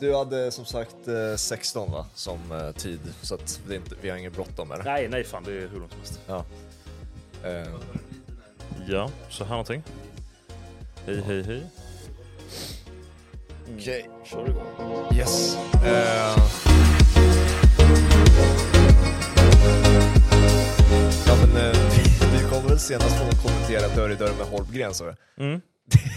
Du hade som sagt eh, 16 va, som eh, tid, så att det är inte, vi har inget bråttom eller? Nej, nej fan det är hur långt som helst. Ja. Eh, Ja, så här någonting. Hej, hej, hej. Okej, Kör igång. yes. Eh, ja men eh, vi, vi kommer väl senast få kommentera Dörr i dörr med Holmgren så Mm,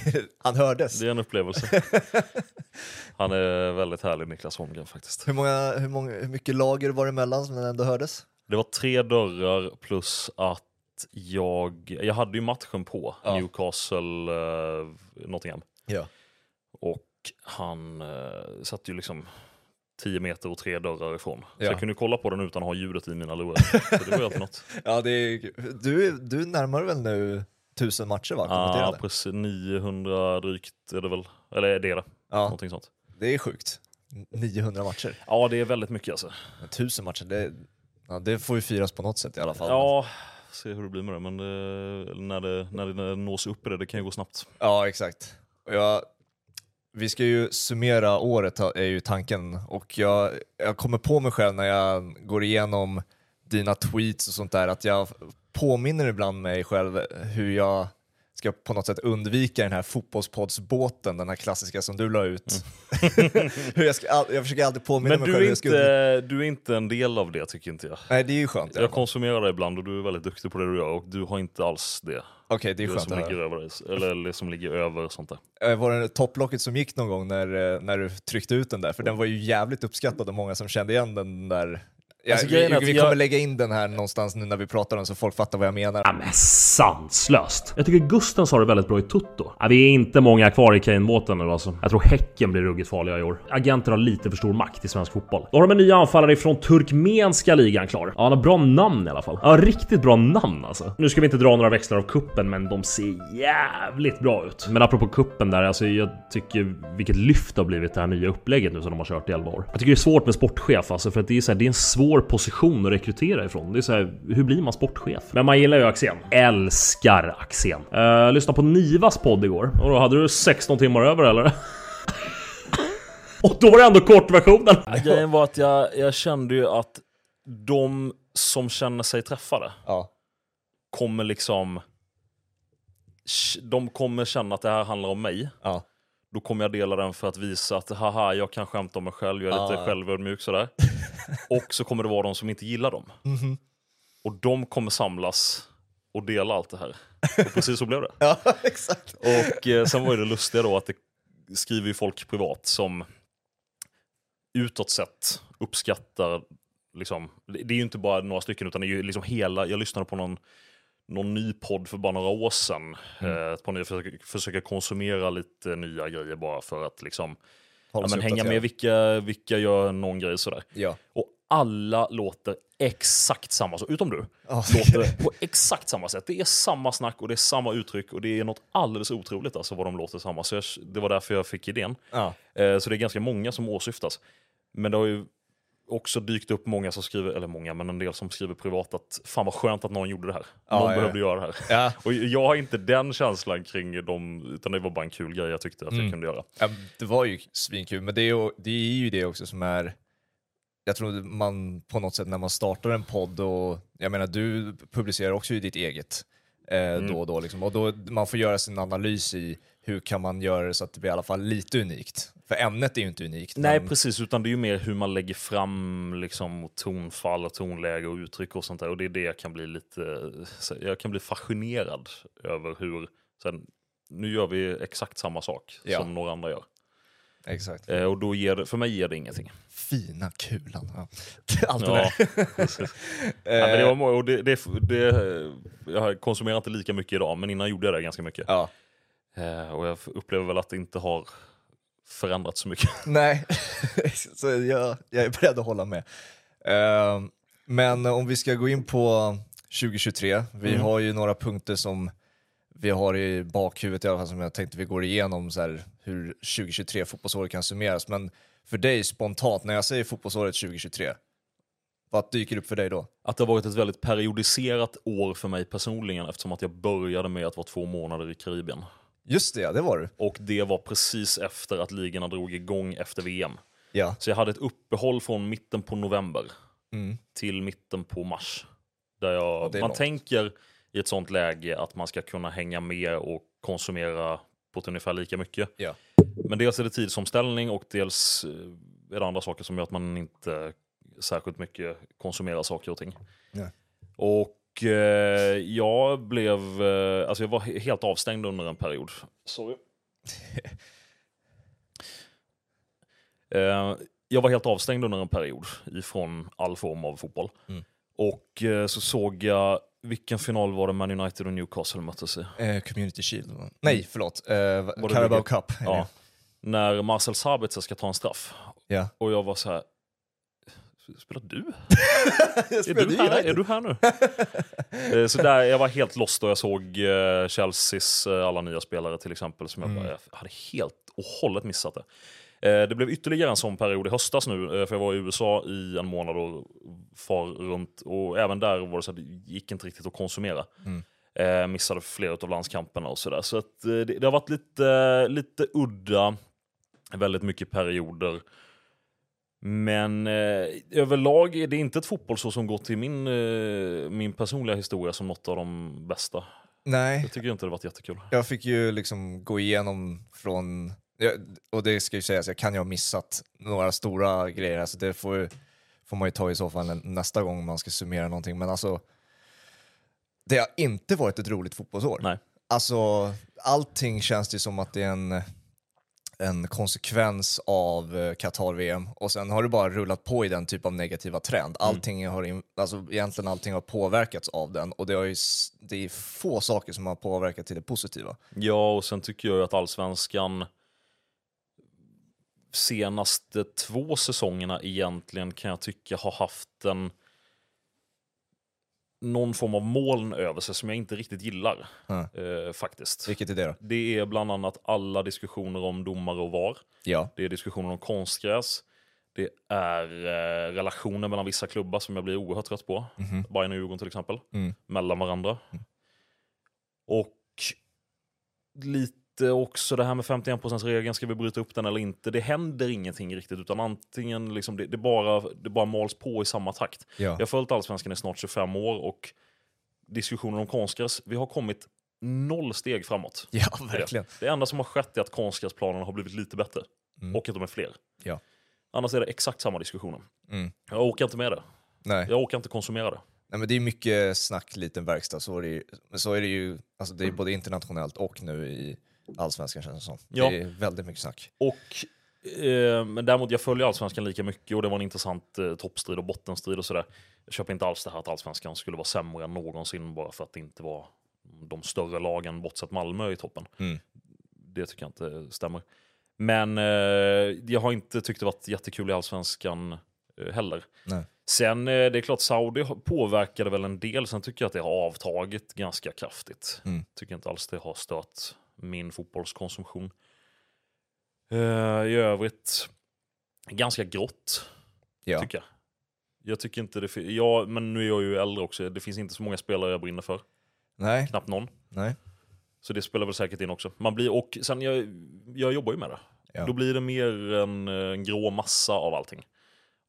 Han hördes. det är en upplevelse. Han är väldigt härlig Niklas Holmgren faktiskt. Hur, många, hur, många, hur mycket lager var det emellan som ändå hördes? Det var tre dörrar plus att jag, jag hade ju matchen på Ja. Newcastle uh, Nottingham. Ja. Och han uh, satt ju liksom 10 meter och tre dörrar ifrån. Så Ja. jag kunde kolla på den utan att ha ljudet i mina lurar. Så det var ju alltid något. Ja, det är, du, du närmar väl nu tusen matcher va? Ja, precis. 900 drygt är det väl. Eller är det det? Ja, Någonting sånt. det är sjukt. 900 matcher. Ja, det är väldigt mycket alltså. Men Tusen matcher, det, ja, det får ju firas på något sätt i alla fall. Ja, se hur det blir med det. Men det, när, det, när det nås upp i det, det kan ju gå snabbt. Ja, exakt. Jag, vi ska ju summera året är ju tanken och jag, jag kommer på mig själv när jag går igenom dina tweets och sånt där att jag påminner ibland mig själv hur jag ska på något sätt undvika den här fotbollspoddsbåten, den här klassiska som du la ut. hur jag, ska, jag försöker alltid påminna Mm. Men mig du själv undvika. inte, du är inte en del av det tycker inte jag. Nej, det är ju skönt. Jag konsumerar det ibland och du är väldigt duktig på det du gör och du har inte alls det. Okej, det är Det skönt som ligger över eller det som ligger över sånt där. Eh, Var det topplocket som gick någon gång när, eh, när du tryckte ut den där? För den var ju jävligt uppskattad och många som kände igen den där. Ja, Alltså, vi vi jag- kommer lägga in den här någonstans nu när vi pratar om så folk fattar vad jag menar. Ja, men sanslöst. Jag tycker Gusten sa det väldigt bra i Tutto. Ja, vi är inte många kvar i Kane-båten nu alltså. Jag tror Häcken blir ruggigt farliga i år. Agenter har lite för stor makt i svensk fotboll. Då har de en ny anfallare från turkmenska ligan klar. Ja, han har bra namn i alla fall. Ja, riktigt bra namn alltså. Nu ska vi inte dra några växlar av kuppen, men de ser jävligt bra ut. Men apropå kuppen där, alltså jag tycker vilket lyft det har blivit det här nya upplägget nu som de har kört i 11 år. Jag tycker det är svårt med sportchef alltså, för att det är så här, det är en svår position att rekrytera ifrån. Det är så här, hur blir man sportchef? Men man gillar ju Axén. Älskar Axén. Uh, lyssna på Nivas podd igår. Och då hade du 16 timmar över eller? Och då var det ändå kortversionen. Grejen var att jag, jag kände ju att de som känner sig träffade Ja. kommer liksom... De kommer känna att det här handlar om mig. Ja. Då kommer jag dela den för att visa att haha, jag kan skämta om mig själv, jag är lite Ja. självödmjuk sådär. Och så kommer det vara de som inte gillar dem. Mhm. Och de kommer samlas och dela allt det här. Och precis så blev det. ja, exakt. Och eh, sen var det lustiga då att det skriver ju folk privat som utåt sett uppskattar, liksom, det är ju inte bara några stycken utan det är ju liksom hela, jag lyssnade på någon, någon ny podd för bara några år sedan. Eh, på jag försöker, försöker konsumera lite nya grejer bara för att liksom, ja, men hänga med vilka, vilka gör någon grej sådär. Ja. Och alla låter exakt samma sak, utom du. Ja. Låter på exakt samma sätt. Det är samma snack och det är samma uttryck och det är något alldeles otroligt alltså vad de låter samma. Så jag, det var därför jag fick idén. Ja. Eh, så det är ganska många som åsyftas. Men det har ju också dykt upp många som skriver, eller många, men en del som skriver privat att fan vad skönt att någon gjorde det här. Ja, någon ja. behövde göra det här. Ja. Och jag har inte den känslan kring dem, utan det var bara en kul grej jag tyckte att Mm. jag kunde göra. Ja, det var ju svinkul, men det är ju, det är ju det också som är jag tror man på något sätt när man startar en podd och jag menar du publicerar också ju ditt eget eh, då och då liksom, och då man får göra sin analys i hur kan man göra det så att det blir i alla fall lite unikt. För ämnet är ju inte unikt. Nej, men, precis, utan det är ju mer hur man lägger fram liksom, tonfall, och tonläge och uttryck och sånt där. Och det är det jag kan bli lite, jag kan bli fascinerad över hur, sen, nu gör vi exakt samma sak Ja. som några andra gör. Exakt. Eh, och då ger det, för mig ger det ingenting. Fina kulan. Ja. Allt det Ja, där. precis. ja, men det var, och det, det, det, jag konsumerar inte lika mycket idag, men innan gjorde jag det ganska mycket. Ja. Eh, och jag upplever väl att det inte har förändrats så mycket. Nej, så jag, jag är beredd att hålla med. Eh, men om vi ska gå in på 2023, vi Mm. har ju några punkter som vi har i bakhuvudet i alla fall som jag tänkte vi går igenom så här, hur 2023 fotbollsåret kan summeras. Men för dig spontant, när jag säger fotbollsåret 2023, vad dyker upp för dig då? Att det har varit ett väldigt periodiserat år för mig personligen eftersom att jag började med att vara två månader i Karibien. Just det, ja, det var du. Och det var precis efter att ligorna drog igång efter VM. Ja. Så jag hade ett uppehåll från mitten på november Mm. till mitten på mars. Där jag, man långt. tänker i ett sånt läge att man ska kunna hänga med och konsumera på ett ungefär lika mycket. Ja. Men dels är det tidsomställning och dels eh, är det andra saker som gör att man inte särskilt mycket konsumerar saker och ting. Nej. Och eh, jag blev, eh, alltså jag var he- helt avstängd under en period. Sorry. eh, jag var helt avstängd under en period ifrån all form av fotboll. Mm. Och eh, så såg jag, vilken final var det Man United och Newcastle möttes i? Eh, Community Shield. Nej, förlåt. Eh, Carabao? Cup. Ja. När Marcel Sabitzer ska ta en straff. ja. Och jag var så här, spelar du? Är Spelar du, du här? Är du här nu? Eh, så där, jag var helt lost då jag såg eh, Chelseas eh, alla nya spelare till exempel. Som jag, Mm. bara, jag hade helt och hållet missat det. Det blev ytterligare en sån period i höstas nu, för jag var i USA i en månad och far runt. Och även där var det så att det gick inte riktigt att konsumera. Mm. Eh, missade flera av landskamperna och sådär. Så att, eh, det, det har varit lite, lite udda, väldigt mycket perioder. Men eh, överlag är det inte ett fotbollsår som går till min, eh, min personliga historia som något av de bästa. Nej, Jag tycker inte det varit jättekul. jag fick ju liksom gå igenom från, och det ska ju sägas, jag kan ju ha missat några stora grejer, alltså det får, får man ju ta i så fall nästa gång man ska summera någonting, men alltså det har inte varit ett roligt fotbollsår. Nej. Alltså allting känns det som att det är en, en konsekvens av eh, Qatar-VM och sen har det bara rullat på i den typ av negativa trend. Allting har, in, alltså egentligen allting har påverkats av den och det, har ju, det är få saker som har påverkat till det positiva. Ja, och sen tycker jag ju att allsvenskan senaste två säsongerna egentligen kan jag tycka har haft en någon form av moln över sig som jag inte riktigt gillar. Mm. Eh, faktiskt. Vilket är det då? Det är bland annat alla diskussioner om domare och VAR. Ja. Det är diskussioner om konstgräs. Det är eh, relationer mellan vissa klubbar som jag blir oerhört trött på. Mhm. Bayern och Djurgården till exempel. Mm. Mellan varandra. Och lite också det här med 51%-regeln, ska vi bryta upp den eller inte? Det händer ingenting riktigt, utan antingen liksom, det, det, bara, det bara mals på i samma takt. Ja. Jag har följt Allsvenskan i snart 25 år och diskussionen om konstgräs, vi har kommit noll steg framåt. ja, i det. verkligen. Det enda som har skett är att konstgräsplanerna har blivit lite bättre. Mm. Och att de är fler. Ja. Annars är det exakt samma diskussioner. Mm. Jag åker inte med det. Nej. Jag åker inte konsumera det. Nej, men det är mycket snack, liten verkstad. Så är det ju, så är det ju alltså det är både internationellt och nu i allsvenskan känns det som. Ja. Det är väldigt mycket snack. Och, eh, men däremot, jag följer allsvenskan lika mycket och det var en intressant eh, toppstrid och bottenstrid och sådär. Jag köper inte alls det här att allsvenskan skulle vara sämre än någonsin bara för att det inte var de större lagen, bortsett Malmö, i toppen. Mm. Det tycker jag inte stämmer. Men eh, jag har inte tyckt det varit jättekul i allsvenskan eh, heller. Nej. Sen, eh, det är klart, Saudi påverkade väl en del. Sen tycker jag att det har avtagit ganska kraftigt. Mm. Tycker inte alls det har stört min fotbollskonsumtion. Eh, I övrigt, ganska grått, Ja. tycker jag. Jag tycker inte det ja, men nu är jag ju äldre också. Det finns inte så många spelare jag brinner för. Nej, Knappt någon. nej. Så det spelar väl säkert in också. Man blir, och sen, jag, jag jobbar ju med det. Ja. Då blir det mer en, en grå massa av allting.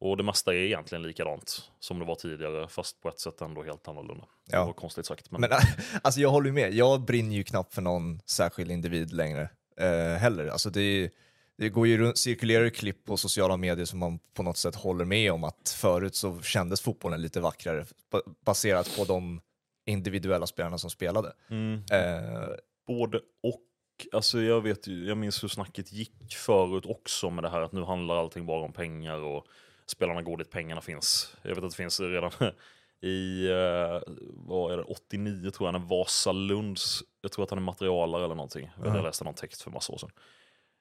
Och det mesta är egentligen likadant som det var tidigare, fast på ett sätt ändå helt annorlunda. Det Ja. var konstigt sagt. Men, Men alltså jag håller med, jag brinner ju knappt för någon särskild individ längre eh, heller. Alltså det, det går ju runt, cirkulerar ju klipp på sociala medier som man på något sätt håller med om att förut så kändes fotbollen lite vackrare ba- baserat på de individuella spelarna som spelade. mm, Eh, både och. Alltså jag, vet jag minns hur snacket gick förut också med det här att nu handlar allting bara om pengar och spelarna går dit pengarna finns. Jag vet att det finns redan i, eh, vad är det, 89 tror jag, när Vasalunds, jag tror att han är materialare eller någonting. Ja. Jag läste någon text för massa år sedan.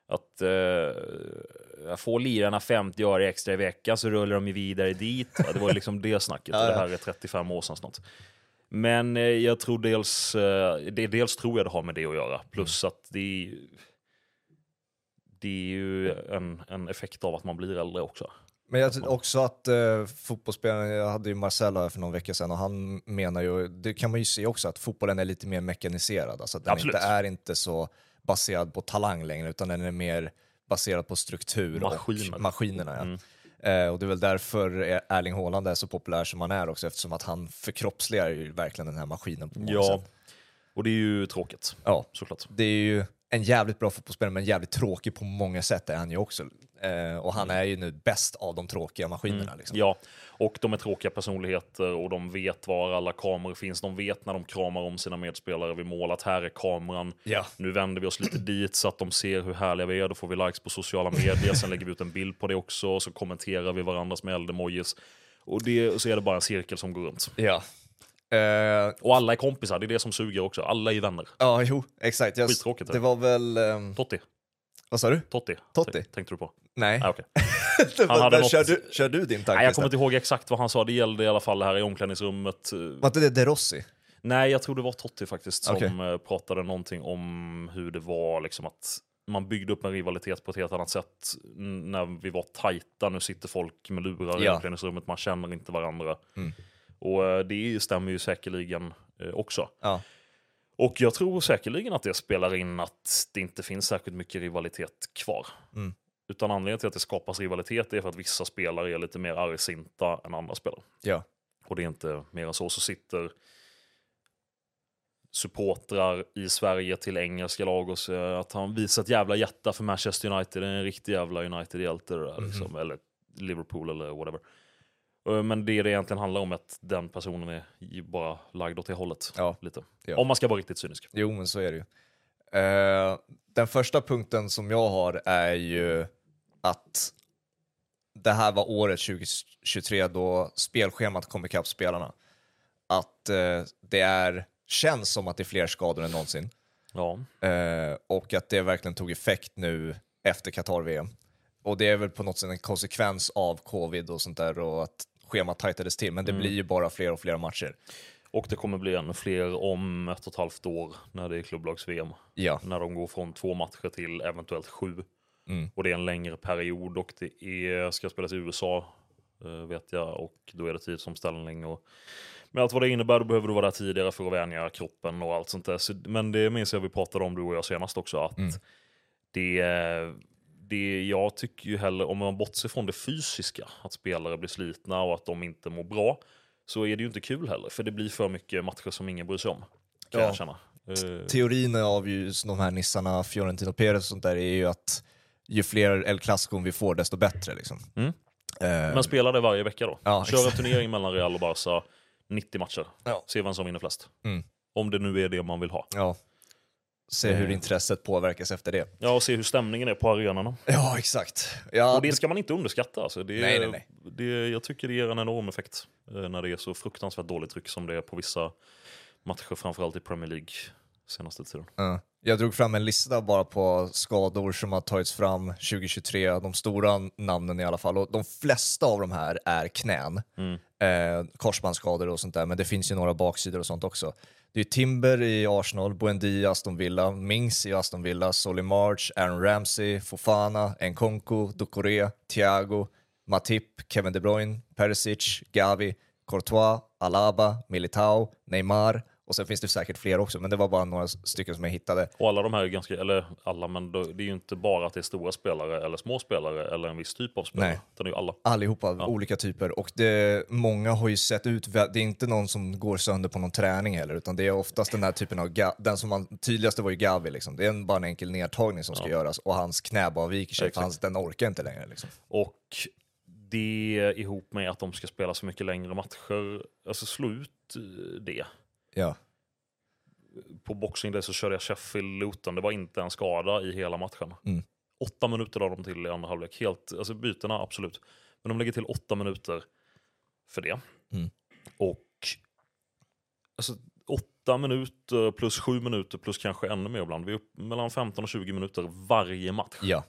Att eh, får lirarna 50 öre extra i veckan så rullar de ju vidare dit. Det var liksom det snacket. Det här är 35 år sedan snart. Men eh, jag tror dels, eh, det, dels tror jag det har med det att göra. Plus att det, det är ju en, en effekt av att man blir äldre också. Men jag tror också att eh, fotbollsspelaren, jag hade ju Marcelo här för någon vecka sedan och han menar ju, det kan man ju se också, att fotbollen är lite mer mekaniserad. Alltså att den Absolut. inte är inte så baserad på talang längre utan den är mer baserat på struktur Maskiner. och maskinerna. Ja. Mm. Eh, och det är väl därför Erling Haaland är så populär som han är också, eftersom att han förkroppsligar ju verkligen den här maskinen på många Ja, sätt. och det är ju tråkigt Ja, såklart. det är ju en jävligt bra fotbollsspelare, men jävligt tråkig på många sätt är han ju också. Eh, och han är ju nu bäst av de tråkiga maskinerna. Liksom. Ja, och de är tråkiga personligheter och de vet var alla kameror finns. De vet när de kramar om sina medspelare vid mål att här är kameran. Ja. Nu vänder vi oss lite dit så att de ser hur härliga vi är. Då får vi likes på sociala medier. Sen lägger vi ut en bild på det också. Och så kommenterar vi varandras med eldemojis. Och det, så är det bara en cirkel som går runt. Ja. Eh, Och alla är kompisar, det är det som suger också. Alla är vänner. ja, jo, exakt. Jag, Skittråkigt, det var väl... ehm, Totti. vad sa du? Totti. Totti? Tänkte du på? Nej. Ah, okej. Men hade något- kör, du, kör du din tanke? Nej, jag kommer inte ihåg exakt vad han sa. Det gällde i alla fall det här i omklädningsrummet. Var inte det De Rossi? Nej, jag tror det var Totti faktiskt som Okej. eh, pratade någonting om hur det var liksom att man byggde upp en rivalitet på ett helt annat sätt när vi var tajta. Nu sitter folk med lurar i Ja. omklädningsrummet, man känner inte varandra. Mm. Och eh, det stämmer ju säkerligen eh, också. Ja. Och jag tror säkerligen att det spelar in att det inte finns särskilt mycket rivalitet kvar. Mm. Utan anledningen till att det skapas rivalitet är för att vissa spelare är lite mer argsinta än andra spelare. Ja. Och det är inte mer än så. Så sitter supportrar i Sverige till engelska lag och säger att han visar ett jävla hjärta för Manchester United. Det är en riktig jävla United-hjälte det där, Mhm. liksom. Eller Liverpool eller whatever. Eh, Men det det egentligen handlar om är att den personen är bara lagd åt det hållet. Ja. Lite. Ja. Om man ska vara riktigt cynisk. Jo, men så är det ju. Eh, den första punkten som jag har är ju att det här var året 2023 då spelschemat kom ikapp spelarna. Att eh, det är, känns som att det är fler skador än någonsin. Ja. Eh, och att det verkligen tog effekt nu efter Qatar-VM. Och det är väl på något sätt en konsekvens av covid och sånt där och att schemat tajtades till. Men det blir ju bara fler och fler matcher. Och det kommer bli ännu fler om ett och ett halvt år när det är klubblags-VM. Ja, När de går från två matcher till eventuellt sju. Mm. Och det är en längre period och det är, ska spelas i USA eh, vet jag och då är det tidsomställning. Och med allt vad det innebär då behöver du vara där tidigare för att vänja kroppen och allt sånt där. Så, men det minns jag vi pratade om du och jag senast också att Mm. det, det jag tycker ju heller, om man bortser från det fysiska, att spelare blir slitna och att de inte mår bra, så är det ju inte kul heller. För det blir för mycket matcher som ingen bryr sig om. Kan Ja. jag känna. Eh, teorin av just de här nissarna, Fiorentino Perez och sånt där, är ju att ju fler El Clasico vi får, desto bättre. Liksom. Mm. Eh, Men spela det varje vecka då. Ja, Kör en turnering mellan Real och Barca, 90 matcher. Ja. Se vem som vinner flest. Mm. Om det nu är det man vill ha. ja. Se hur Eh. intresset påverkas efter det. Ja, och se hur stämningen är på arenorna. Ja, exakt. Ja, Och det ska man inte underskatta. Alltså. Det, Nej, nej, nej. Det, jag tycker det ger en enorm effekt eh, när det är så fruktansvärt dåligt tryck som det är på vissa matcher, framförallt i Premier League senaste tiden. Ja. Jag drog fram en lista bara på skador som har tagits fram 2023, de stora namnen i alla fall. Och de flesta av de här är knän, Mm. eh, korsbandsskador och sånt där, men det finns ju några baksidor och sånt också. Det är Timber i Arsenal, Buendia i Aston Villa, Mings i Aston Villa, Solly March, Aaron Ramsey, Fofana, Nkonku, Ducoré, Thiago, Matip, Kevin De Bruyne, Perisic, Gavi, Courtois, Alaba, Militao, Neymar och sen finns det säkert fler också, men det var bara några stycken som jag hittade. Och alla de här är ganska, eller alla, men det är ju inte bara att det är stora spelare eller små spelare eller en viss typ av spelare. Nej. Utan det är ju alla. Allihopa, olika typer. Och det, många har ju sett ut, det är inte någon som går sönder på någon träning heller, utan det är oftast den här typen av, den som man, tydligaste var ju Gavi liksom. Det är en, bara en enkel nedtagning som ska göras och hans knä bara viker sig, för hans, den orkar inte längre liksom. Och det ihop med att de ska spela så mycket längre matcher, alltså slå ut eh, det. Ja. På Boxing Day så körde jag Sheffield Luton, det var inte en skada i hela matchen. Mm. Åtta minuter la de till i andra halvlek, helt, alltså bytena absolut. Men de lägger till åtta minuter för det. Mm. Och alltså, åtta minuter plus sju minuter plus kanske ännu mer ibland. Vi är upp mellan 15 och 20 minuter varje match. Ja.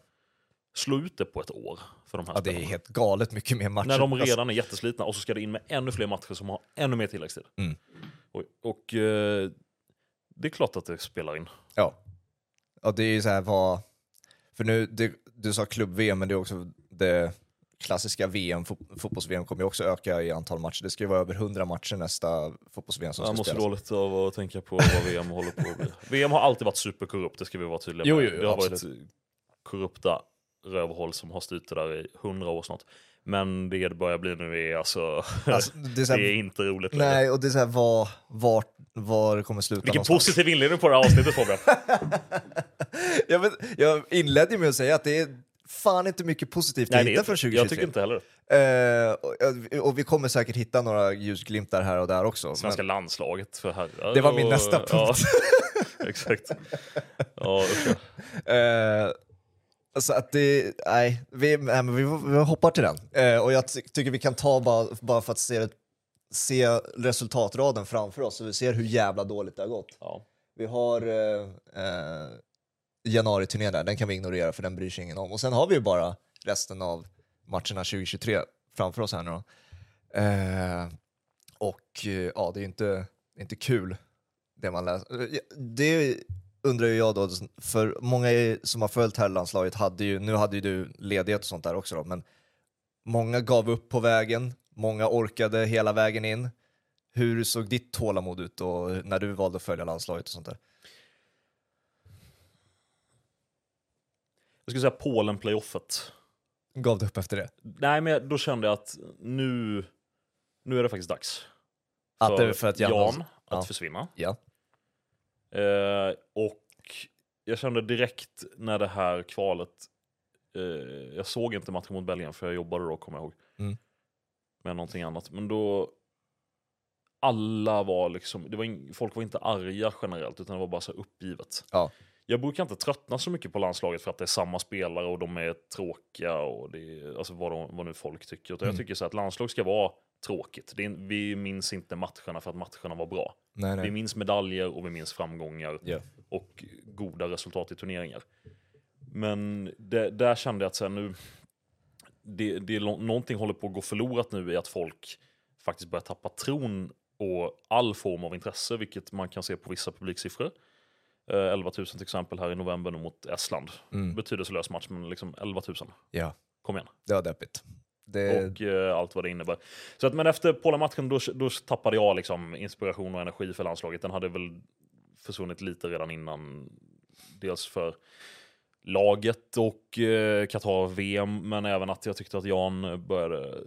Slå ut det på ett år för de här ja, det är spelarna. helt galet mycket mer matcher. När de Alltså, redan är jätteslitna och så ska det in med ännu fler matcher som har ännu mer tilläggstid. Mm. Och, och eh, det är klart att det spelar in. Ja. Ja, det är ju så här vad... För nu, det, du sa klubb-VM, men det är också det klassiska VM, fot- fotbolls-VM kommer ju också öka i antal matcher. Det ska ju vara över 100 matcher nästa fotbolls-VM som Jag ska måste spelas. dåligt av att tänka på vad VM håller på att bli. VM har alltid varit superkorrupt, det ska vi vara tydliga med. jo, jo, det har absolut. varit korrupta rövhål som har styrt det där i hundra år snart. Men det det börjar bli nu är alltså, Alltså, det är här, det är inte roligt längre. nej, och det är så här, var, var, var det kommer sluta Vilken någonstans. positiv inledning på det här avsnittet Fabian. jag, vet, jag inledde med att säga att det är fan inte mycket positivt att Nej, är hitta från 2023. Jag tycker inte heller. Eh, och, och vi kommer säkert hitta några ljusglimtar här och där också. Svenska Men, landslaget för herrar. Det var min och- nästa punkt. Ja, exakt. Ja, usch, ja. Så att det, nej, vi, nej vi, vi hoppar till den. Eh, och jag ty tycker vi kan ta bara, bara för att se, det- se resultatraden framför oss så vi ser hur jävla dåligt det har gått. ja. Vi har eh, eh, januari-turnén där, den kan vi ignorera för den bryr sig ingen om. Och sen har vi ju bara resten av matcherna 2023 framför oss här nu då. Eh, och eh, ja, det är inte, inte kul det man läser. Eh, Det undrar ju jag då, för många som har följt herrlandslaget hade ju, nu hade ju du ledighet och sånt där också då, men många gav upp på vägen, många orkade hela vägen in. Hur såg ditt tålamod ut då, när du valde att följa landslaget och sånt där? Jag skulle säga Polen-playoffet. Gav du upp efter det? Nej, men då kände jag att nu, nu är det faktiskt dags. Att det är för att Jan, Jan att ja. försvinna. Ja. Eh, och jag kände direkt när det här kvalet, eh, jag såg inte matchen mot Belgien för jag jobbade då kommer jag ihåg. Mm. Med någonting annat. Men då, alla var liksom, det var in, folk var inte arga generellt utan det var bara så uppgivet. Ja. Jag brukar inte tröttna så mycket på landslaget för att det är samma spelare och de är tråkiga och det är, alltså vad, de, vad nu folk tycker. Utan Mm. Jag tycker så att landslag ska vara tråkigt. Det är, vi minns inte matcherna för att matcherna var bra. Nej, Vi nej. minns medaljer och vi minns framgångar Ja. och goda resultat i turneringar. Men det, där kände jag att så här, nu, det, det någonting håller på att gå förlorat nu i att folk faktiskt börjar tappa tron och all form av intresse, vilket man kan se på vissa publiksiffror. Eh, 11 000 till exempel här i november mot Estland. Mm. Betydelselös match, men liksom 11 000. Ja, Kom igen. det var deppigt. Det, Och eh, allt vad det innebär. Så att, men efter Polen-matchen då, då tappade jag liksom inspiration och energi för landslaget. Den hade väl försvunnit lite redan innan. Dels för laget och eh, Qatar-VM, men även att jag tyckte att Jan började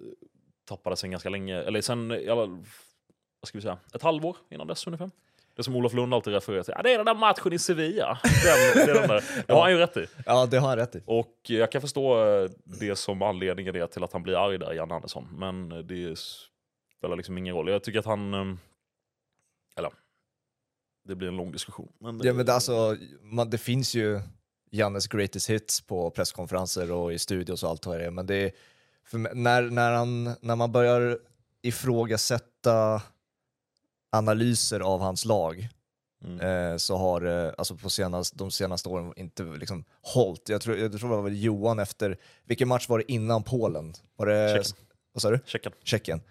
tappade sen ganska länge. Eller sen, jag, vad ska vi säga, ett halvår innan dess ungefär. Det som Olof Lund alltid refererar till. Ja, det är den där matchen i Sevilla. Den, det är den där. Det har han ju rätt i. ja, det har han rätt i. Och jag kan förstå eh, det som anledningen är till att han blir arg där, Jan Andersson. Men eh, det spelar liksom ingen roll. Jag tycker att han... eh, Eller, det blir en lång diskussion. Men, Ja, men det, alltså, man, det finns ju Jannes greatest hits på presskonferenser och i studios och allt vad det är, men det är, när, när, han, när man börjar ifrågasätta analyser av hans lag Mm. eh, så har det alltså på senast, de senaste åren inte liksom hållit. Jag tror, jag tror det var Johan efter, vilken match var det innan Polen? Var det, Tjeckien. vad sa du? Tjeckien. Tjeckien.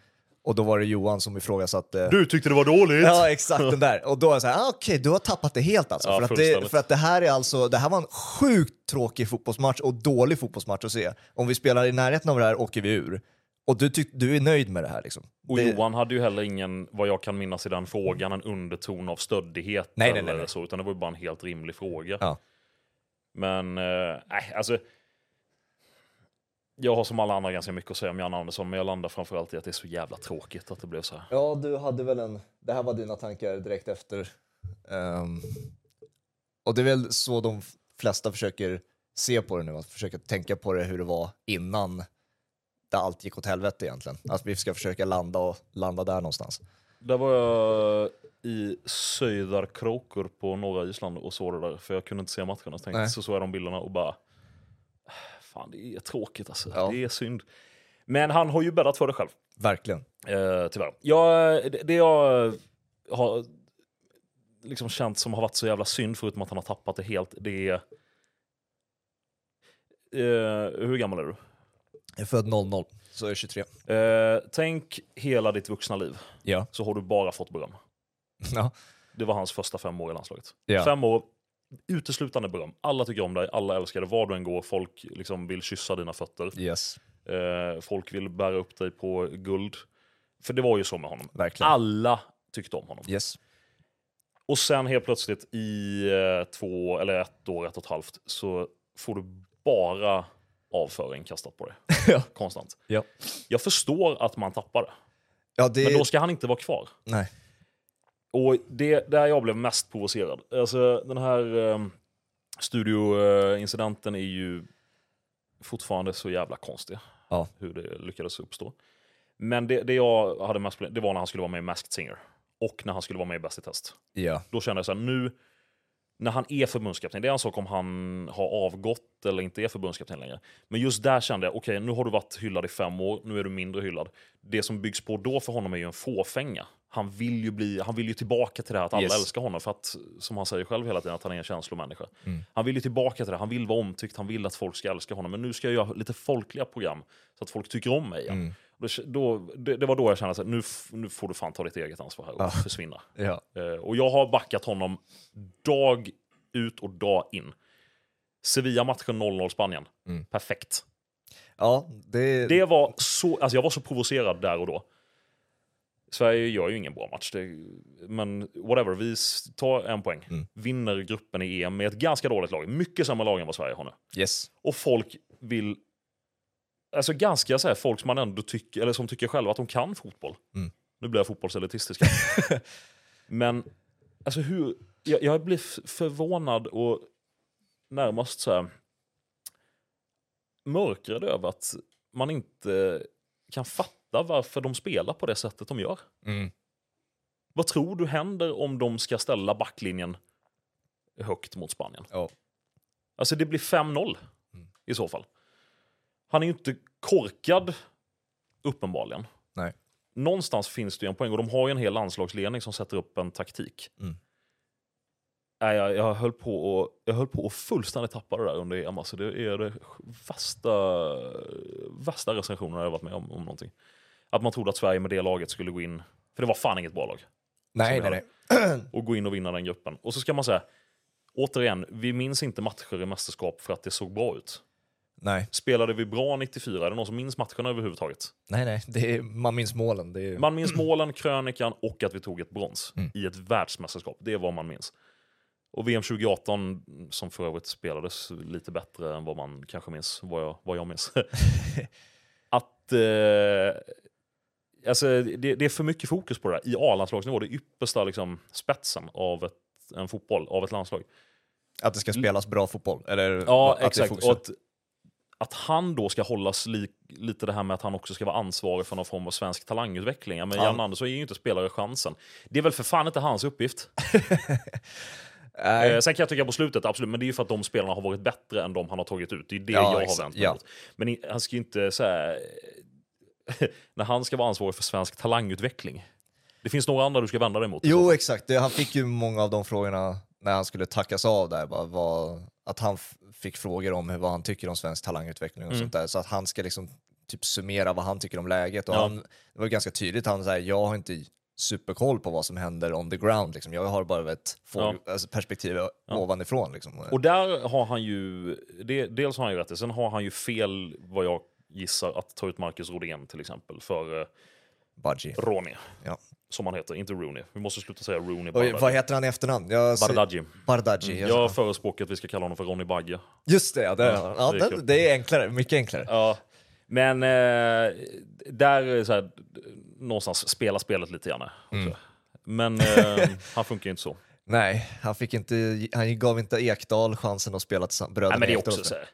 Och då var det Johan som ifrågasatte Du tyckte det var dåligt? Ja, exakt den där. Och då är jag såhär, ah, okej, du har tappat det helt alltså. Ja, för, att det, för att det här är alltså, det här var en sjukt tråkig fotbollsmatch och dålig fotbollsmatch att se. Om vi spelar i närheten av det här åker vi ur. Och du, tyck, du är nöjd med det här liksom? Och det, Johan hade ju heller ingen, vad jag kan minnas i den frågan, en underton av stöddighet. Nej, eller nej, nej. Så, utan det var ju bara en helt rimlig fråga. Ja. Men, eh, nej, alltså. Jag har som alla andra ganska mycket att säga om Jan Andersson, men jag landar framförallt i att det är så jävla tråkigt att det blev så här. Ja, du hade väl en, det här var dina tankar direkt efter. Ehm, och det är väl så de flesta försöker se på det nu, att försöka tänka på det hur det var innan det allt gick åt helvete egentligen. Att vi ska försöka landa och landa där någonstans. Där var jag i Söderkråkor på norra Island och såg det där, för jag kunde inte se matcherna. Så, tänkte, så såg jag de bilderna och bara, fan det är tråkigt alltså. Ja. Det är synd. Men han har ju bäddat för det själv. Verkligen. Eh, tyvärr. Jag, det, det jag har liksom känt som har varit så jävla synd, förutom att han har tappat det helt, det är... Eh, hur gammal är du? Jag är född 00, så är jag 23. Eh, tänk hela ditt vuxna liv, Ja. så har du bara fått beröm. ja. Det var hans första fem år i landslaget. Ja. Fem år, uteslutande beröm. Alla tycker om dig, alla älskar dig, var du än går. Folk liksom vill kyssa dina fötter. Yes, Eh, folk vill bära upp dig på guld. För det var ju så med honom. verkligen. Alla tyckte om honom. Yes. Och sen helt plötsligt i eh, två eller ett år, ett och ett halvt, så får du bara avföring kastat på dig. Ja. Konstant. Ja. Jag förstår att man tappar det. Ja, det... Men då ska han inte vara kvar. Nej. Och det där jag blev mest provocerad. Alltså den här eh, studioincidenten är ju fortfarande så jävla konstig. Ja. Hur det lyckades uppstå. Men det, det jag hade mest problem det var när han skulle vara med i Masked Singer. Och när han skulle vara med i Bäst i test. Ja. Då kände jag så här, nu när han är förbundskapten, det är en sak om han har avgått eller inte är förbundskapten längre. Men just där kände jag, okej nu har du varit hyllad i fem år, nu är du mindre hyllad. Det som byggs på då för honom är ju en fåfänga. Han vill ju, bli, han vill ju tillbaka till det här att alla Yes. älskar honom, för att, som han säger själv hela tiden, att han är en känslomänniska. Han vill ju tillbaka till det, han vill vara omtyckt, han vill att folk ska älska honom. Men nu ska jag göra lite folkliga program, så att folk tycker om mig igen. Då, då, det, det var då jag kände att nu, nu får du fan ta ditt eget ansvar här och Ja. försvinna. Ja. Eh, och jag har backat honom dag ut och dag in. Sevilla-matchen 0-0 Spanien. Mm. Perfekt. ja, det... Det var så, alltså jag var så provocerad där och då. Sverige gör ju ingen bra match, det, men whatever, vi tar en poäng. Mm. Vinner gruppen i EM med ett ganska dåligt lag. Mycket sämre lag än vad Sverige har nu. Yes. Och folk vill... Alltså ganska så här, folk som man ändå tycker, eller som tycker själva att de kan fotboll. Mm. Nu blir jag fotbollselitistisk. Men alltså hur... Jag, jag blir förvånad och närmast så här mörkrädd över att man inte kan fatta varför de spelar på det sättet de gör. Mm. Vad tror du händer om de ska ställa backlinjen högt mot Spanien? Ja. Alltså det blir 5-0 Mm. i så fall. Han är ju inte korkad, uppenbarligen. Nej. Någonstans finns det ju en poäng och de har ju en hel landslagsledning som sätter upp en taktik. Mm. Nej, jag, jag, höll på att, jag höll på att fullständigt tappa det där under EM. Alltså det är det värsta, värsta recensionerna jag varit med om, om någonting. Att man trodde att Sverige med det laget skulle gå in, för det var fan inget bra lag Nej, nej, nej. och gå in och vinna den gruppen. Och så ska man säga, återigen, vi minns inte matcher i mästerskap för att det såg bra ut. Nej, Spelade vi bra 94? Är det någon som minns matcherna överhuvudtaget? nej, nej. Det är, man minns målen. Det är... Man minns målen, krönikan och att vi tog ett brons Mm. i ett världsmästerskap. Det är vad man minns. Och VM 2018, som för övrigt spelades lite bättre än vad man kanske minns, vad jag, vad jag minns. att... Eh, alltså, det, det är för mycket fokus på det där. I A-landslagsnivå, det yppersta liksom, spetsen av ett, en fotboll, av ett landslag. Att det ska spelas bra fotboll. Eller Ja, exakt. Och att, att han då ska hållas li, lite det här med att han också ska vara ansvarig för någon form av svensk talangutveckling. Men Ja. Jan Andersson ger ju inte spelare chansen. Det är väl för fan inte hans uppgift. Eh, sen kan jag tycka på slutet, absolut, men det är ju för att de spelarna har varit bättre än de han har tagit ut. Det är det Ja, jag har vänt mig Ja. emot. Men han ska ju inte säga när han ska vara ansvarig för svensk talangutveckling. Det finns några andra du ska vända dig mot. Jo, exakt. Han fick ju många av de frågorna när han skulle tackas av där. Bara, vad, att han fick frågor om vad han tycker om svensk talangutveckling och Mm. sånt där. Så att han ska liksom typ summera vad han tycker om läget. Och Ja. han, det var ganska tydligt, han säger jag har inte superkoll på vad som händer on the ground. Liksom. Jag har bara ett fågel, alltså perspektiv ovanifrån. Liksom. Och där har han ju, det, dels har han ju rätt sen har han ju fel vad jag gissar att ta ut Marcus Rodén till exempel för Budgie. Ronny. Ja. Som han heter, inte Rooney. Vi måste sluta säga Rooney. Bardghji. vad heter han i efternamn? Jag, Bardghji. Bardghji. Jag Jag, förespråkar att vi ska kalla honom för Ronny Bagge. Just det, ja, det, Ja, ja, det är det, är enklare. Mycket enklare. Ja, men eh, där så här, någonstans spela spelet lite grann. Mm. Men eh, han funkar ju inte så. Nej, han, fick inte, han gav inte Ekdal chansen att spela tillsammans. Bröderna Nej, men det är också så här,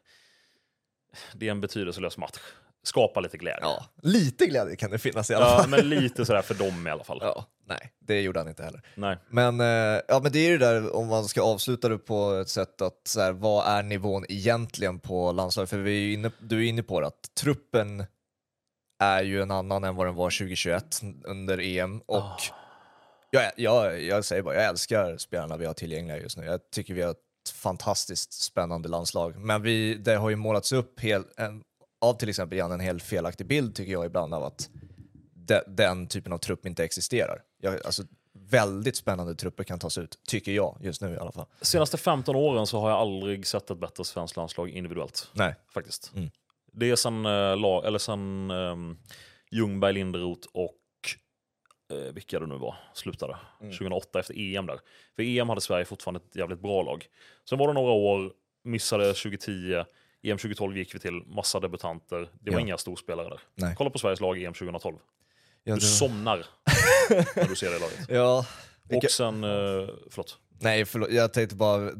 Det är en betydelselös match. Skapa lite glädje. Ja, lite glädje kan det finnas i alla Ja, fall. men lite sådär för dem i alla fall. Ja, nej, det gjorde han inte heller. Nej. Men, eh, ja, men det är ju det där om man ska avsluta det på ett sätt att så här, vad är nivån egentligen på landslaget? För vi är ju inne, du är inne på det, att truppen är ju en annan än vad den var 2021 under EM. Och Ah. jag, jag, jag säger bara, jag älskar spelarna vi har tillgängliga just nu. Jag tycker vi har ett fantastiskt spännande landslag. Men vi, det har ju målats upp hel, en, av till exempel Jan, en helt felaktig bild tycker jag ibland av att de, den typen av trupp inte existerar. Jag, alltså, väldigt spännande trupper kan tas ut, tycker jag just nu i alla fall. Senaste 15 åren så har jag aldrig sett ett bättre svenskt landslag individuellt. Nej. Faktiskt. Mm. Det är sen, la, eller sen um, Ljungberg, Linderoth och eh, vilka det nu var slutade. Mm. 2008 efter EM där. För EM hade Sverige fortfarande ett jävligt bra lag. Sen var det några år, missade 2010, EM 2012 gick vi till, massa debutanter. Det var Ja. inga storspelare där. Nej. Kolla på Sveriges lag EM 2012. Ja, Du det- somnar när du ser det laget. Ja, vilka- Och sen, eh, förlåt. Nej, förlåt. Jag tänkte bara,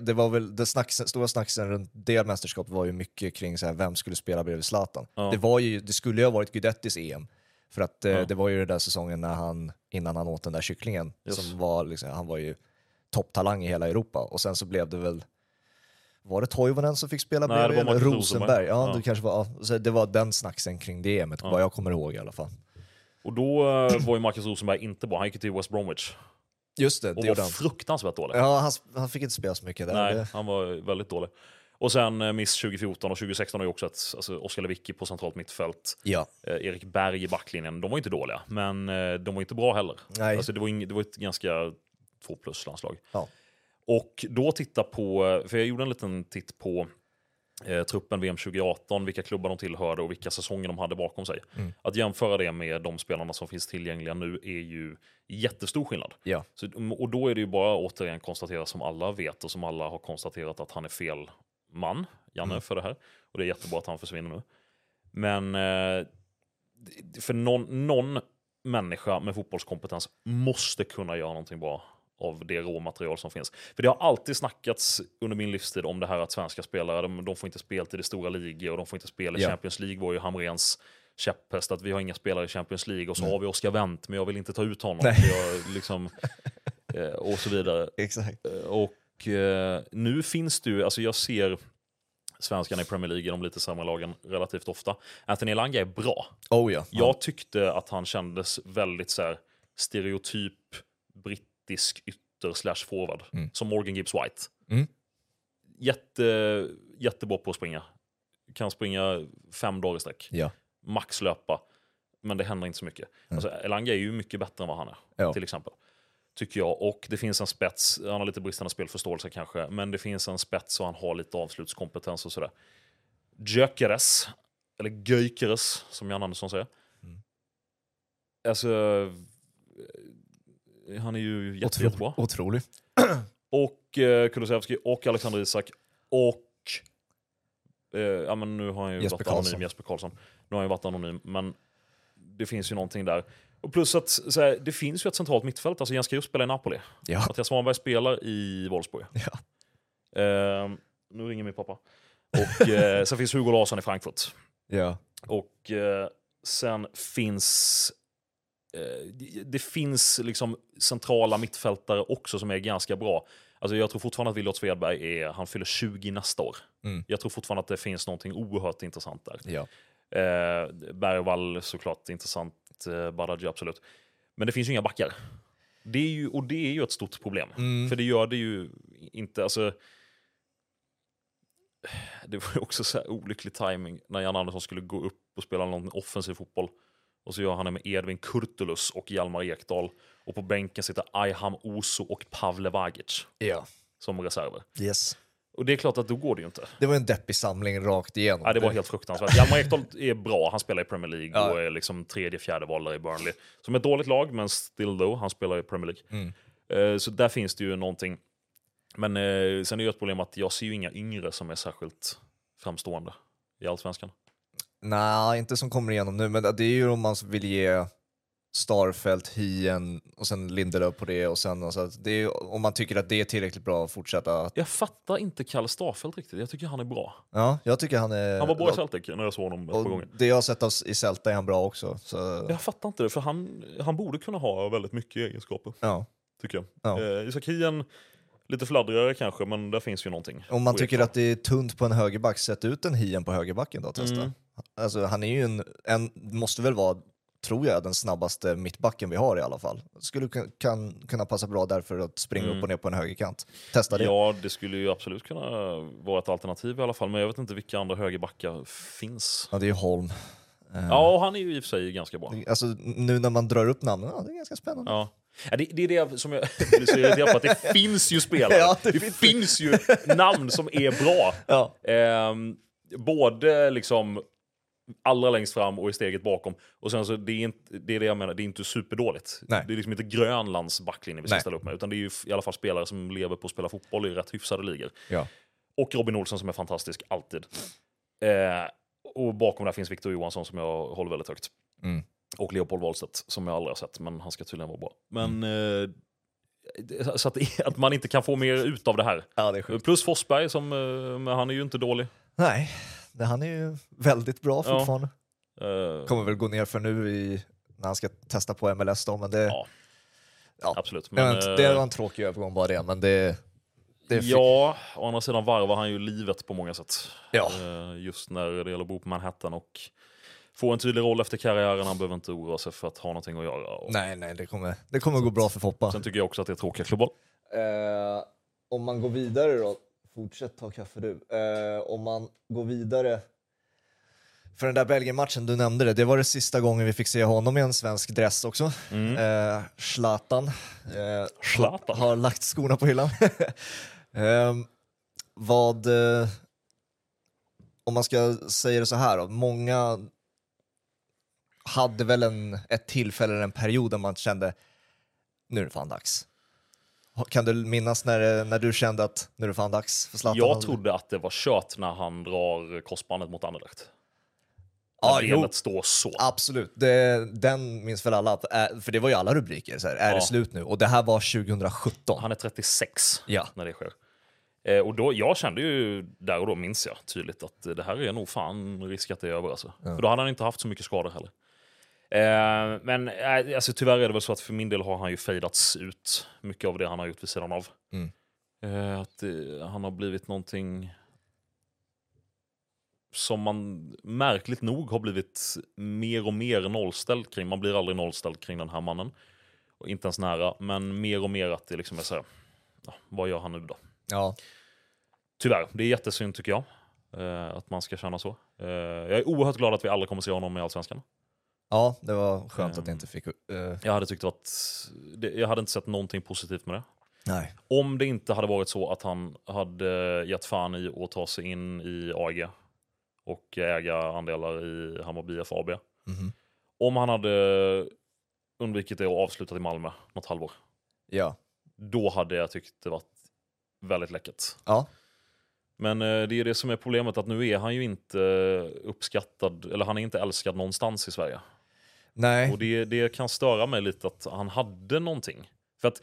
det var väl, det snacksen, stora snacksen runt det mästerskapet var ju mycket kring så här, vem skulle spela bredvid Zlatan. Ja. Det, var ju, det skulle ju ha varit Guidettis EM, för att eh, Ja. det var ju den där säsongen när han, innan han åt den där kycklingen, Yes. som var liksom, han var ju topptalang i hela Europa. Och sen så blev det väl, var det Toivonen som fick spela Nej, bredvid? Rosenberg. Rosenberg. Ja, Ja. Det, kanske var, ja. så det var den snacksen kring det EMet, Ja. vad jag kommer ihåg i alla fall. Och då eh, var ju Marcus Rosenberg inte bra. Han gick till West Bromwich Just det, och det var fruktansvärt dålig. Ja, han, han fick inte spela så mycket där. Nej, Det, han var väldigt dålig. Och sen eh, Miss 2014 och 2016 har ju också ett, alltså Oskar Lewicki på centralt mittfält. ja, Eh, Erik Berg i backlinjen. De var inte dåliga, men eh, de var inte bra heller. nej. Alltså det, var ing, det var ett ganska två plus landslag. Ja. Och då titta på, för jag gjorde en liten titt på eh, truppen VM 2018, vilka klubbar de tillhörde och vilka säsonger de hade bakom sig. Mm. Att jämföra det med de spelarna som finns tillgängliga nu är ju jättestor skillnad. Ja. Så, och då är det ju bara återigen konstatera som alla vet och som alla har konstaterat att han är fel man, Janne, Mm. för det här. Och det är jättebra att han försvinner nu. Men eh, för någon, någon människa med fotbollskompetens måste kunna göra någonting bra av det råmaterial som finns. För det har alltid snackats under min livstid om det här att svenska spelare, de, de får inte spela till det stora ligor och de får inte spela i Ja. Champions League var ju Hamrens käpphäst att vi har inga spelare i Champions League och så Nej. har vi Oscar Wendt men jag vill inte ta ut honom. Jag, liksom, eh, och så vidare. Exakt. Eh, Och eh, nu finns det ju, alltså jag ser svenskarna i Premier League i de lite sämre lagen relativt ofta. Anthony Elanga är bra. Oh ja. Jag tyckte att han kändes väldigt så här, stereotyp brittisk ytter slash forward. Mm. Som Morgan Gibbs White. Mm. Jätte, jättebra på att springa. Kan springa fem dagar i sträck. Ja. Max löpa. Men det händer inte så mycket. Mm. Alltså, Elanga är ju mycket bättre än vad han är. Ja. Till exempel. Tycker jag. Och det finns en spets. Han har lite bristande spelförståelse kanske. Men det finns en spets och han har lite avslutskompetens och sådär. Gyökeres. Eller Göikeres som Jan Andersson säger. Mm. Alltså, han är ju jätte, Otro- jättebra. Otrolig. Och eh, Kulusevski och Alexander Isak och eh, ja, men nu har han ju Jesper varit anonym, Karlsson. Jesper Karlsson. Nu har han ju varit anonym, men det finns ju någonting där. Och plus att så här, det finns ju ett centralt mittfält. Alltså Jens Guillou spelar i Napoli. Ja. Mattias Svanberg spelar i Wolfsburg. Ja. Eh, nu ringer min pappa. Och eh, sen finns Hugo Larsson i Frankfurt. Ja. Och eh, sen finns det- det finns liksom centrala mittfältare också som är ganska bra. Alltså jag tror fortfarande att Williot Svedberg är, han fyller 20 nästa år. Mm. Jag tror fortfarande att det finns någonting oerhört intressant där. Ja. Eh, Bergvall såklart intressant, eh, Badaji absolut. Men det finns ju inga backar. Det är ju, och det är ju ett stort problem. Mm. För det gör det ju inte, alltså... Det var ju också så olycklig timing när Jan Andersson skulle gå upp och spela någon offensiv fotboll. Och så gör han det med Edvin Kurtulus och Hjalmar Ekdal. Och på bänken sitter Ayham Oso och Pavle Vagic ja. som reserver. Yes. Och det är klart att då går det ju inte. Det var en deppig samling rakt igenom. Ja, det var helt fruktansvärt. Hjalmar Ekdal är bra, han spelar i Premier League Ja. och är liksom tredje, fjärde valare i Burnley. Som ett dåligt lag, men still though, han spelar i Premier League. Mm. Eh, Så där finns det ju någonting. Men eh, sen är det ju ett problem att jag ser ju inga yngre som är särskilt framstående i Allsvenskan. Nej, inte som kommer igenom nu, men det är ju om man vill ge Starfelt, Hien och sen Lindelöf på det och sen alltså, det är, om man tycker att det är tillräckligt bra att fortsätta. Jag fattar inte Kalle Starfelt riktigt. Jag tycker han är bra. Ja, jag tycker han är... Han var bra i Celtic när jag såg honom ett par gånger. Det jag har sett av, i Celta är han bra också. Så, Jag fattar inte det, för han, han borde kunna ha väldigt mycket egenskaper, ja. tycker jag. Ja. Eh, Isak Hien, lite fladdrigare kanske, men där finns ju någonting. Om man tycker att det är tunt på en högerback, sätt ut en Hien på högerbacken då och testa. Mm. Alltså, han är ju en, en, måste väl vara, tror jag, den snabbaste mittbacken vi har i alla fall. Skulle kan, kunna passa bra därför att springa Mm. upp och ner på en högerkant. Testa det. Ja, det skulle ju absolut kunna vara ett alternativ i alla fall, men jag vet inte vilka andra högerbackar finns. Ja, det är ju Holm. Eh, Ja, han är ju i och för sig ganska bra. Alltså nu när man drar upp namnen, ja, det är ganska spännande. Ja. Ja, det, det är det som jag blir så irriterad på, att det finns ju spelare. Ja, det det finns finns ju namn som är bra. Ja. Ehm, både liksom allra längst fram och i steget bakom. Och sen så, det är, inte, det är det jag menar, det är inte superdåligt. Nej. Det är liksom inte Grönlands backlinje vi ska Nej. ställa upp med, utan det är ju i alla fall spelare som lever på att spela fotboll i rätt hyfsade ligor. Ja. Och Robin Olsen som är fantastisk, alltid. Eh, och bakom där finns Victor Johansson som jag håller väldigt högt. Mm. Och Leopold Wahlstedt som jag aldrig har sett, men han ska tydligen vara bra. Men eh, så att, att man inte kan få mer ut av det här. Ja, det. Plus Forsberg, som, eh, men han är ju inte dålig. Nej, han är ju väldigt bra fortfarande. Eh, Kommer väl gå ner för nu i, när han ska testa på MLS då, men det, Ja, ja. absolut. Men, Men, det eh, var en tråkig övergång bara det, men det... det Ja, å andra sidan varvar han ju livet på många sätt. Ja. Eh, Just när det gäller att bo på Manhattan och få en tydlig roll efter karriären. Han behöver inte oroa sig för att ha någonting att göra. Och Nej, nej, det kommer, det kommer gå bra för Foppa. Sen tycker jag också att det är tråkiga klubbboll. Eh, om man går vidare då, fortsätt ta kaffe du. Eh, om man går vidare, för den där Belgien-matchen, du nämnde det, det var det sista gången vi fick se honom i en svensk dress också. Eh, Zlatan, eh, Zlatan. har lagt skorna på hyllan. eh, vad, om man ska säga det så här då, många hade väl en, ett tillfälle, eller en period där man kände nu är det fan dags. Kan du minnas när, när du kände att nu är det fan dags för Zlatan? Jag trodde att det var kört när han drar korsbandet mot Anderlecht. ja, jo, står så. absolut. Det, den minns väl alla, att, äh, för det var ju alla rubriker. Så här, är Ja. det slut nu? Och det här var 2017. Han är 36 Ja. när det sker. Eh, och då, jag kände ju där och då, minns jag tydligt, att eh, det här är nog fan risk att det är över. Alltså. För då hade han inte haft så mycket skador heller. Eh, men eh, alltså, tyvärr är det väl så att för min del har han ju fejdats ut mycket av det han har gjort vid sidan av. Mm. Eh, att eh, han har blivit någonting som man märkligt nog har blivit mer och mer nollställd kring. Man blir aldrig nollställd kring den här mannen. Och inte ens nära, men mer och mer att det liksom är så här, ja, vad gör han nu då? Ja. Tyvärr, det är jättesynd tycker jag. Eh, att man ska känna så. Eh, jag är oerhört glad att vi aldrig kommer se honom i Allsvenskan. Ja, det var skönt att Ehm. inte fick... eh, Jag hade tyckt att jag hade inte sett någonting positivt med det. nej. Om det inte hade varit så att han hade gett fan i att ta sig in i AIG och äga andelar i Hammarby IF AB. Mhm. Om han hade undvikit det och avslutat i Malmö något halvår, Ja. då hade jag tyckt det varit väldigt läckert. Ja. Men eh, det är det som är problemet, att nu är han ju inte uppskattad, eller han är inte älskad någonstans i Sverige. Nej. Och det, det kan störa mig lite att han hade någonting. För att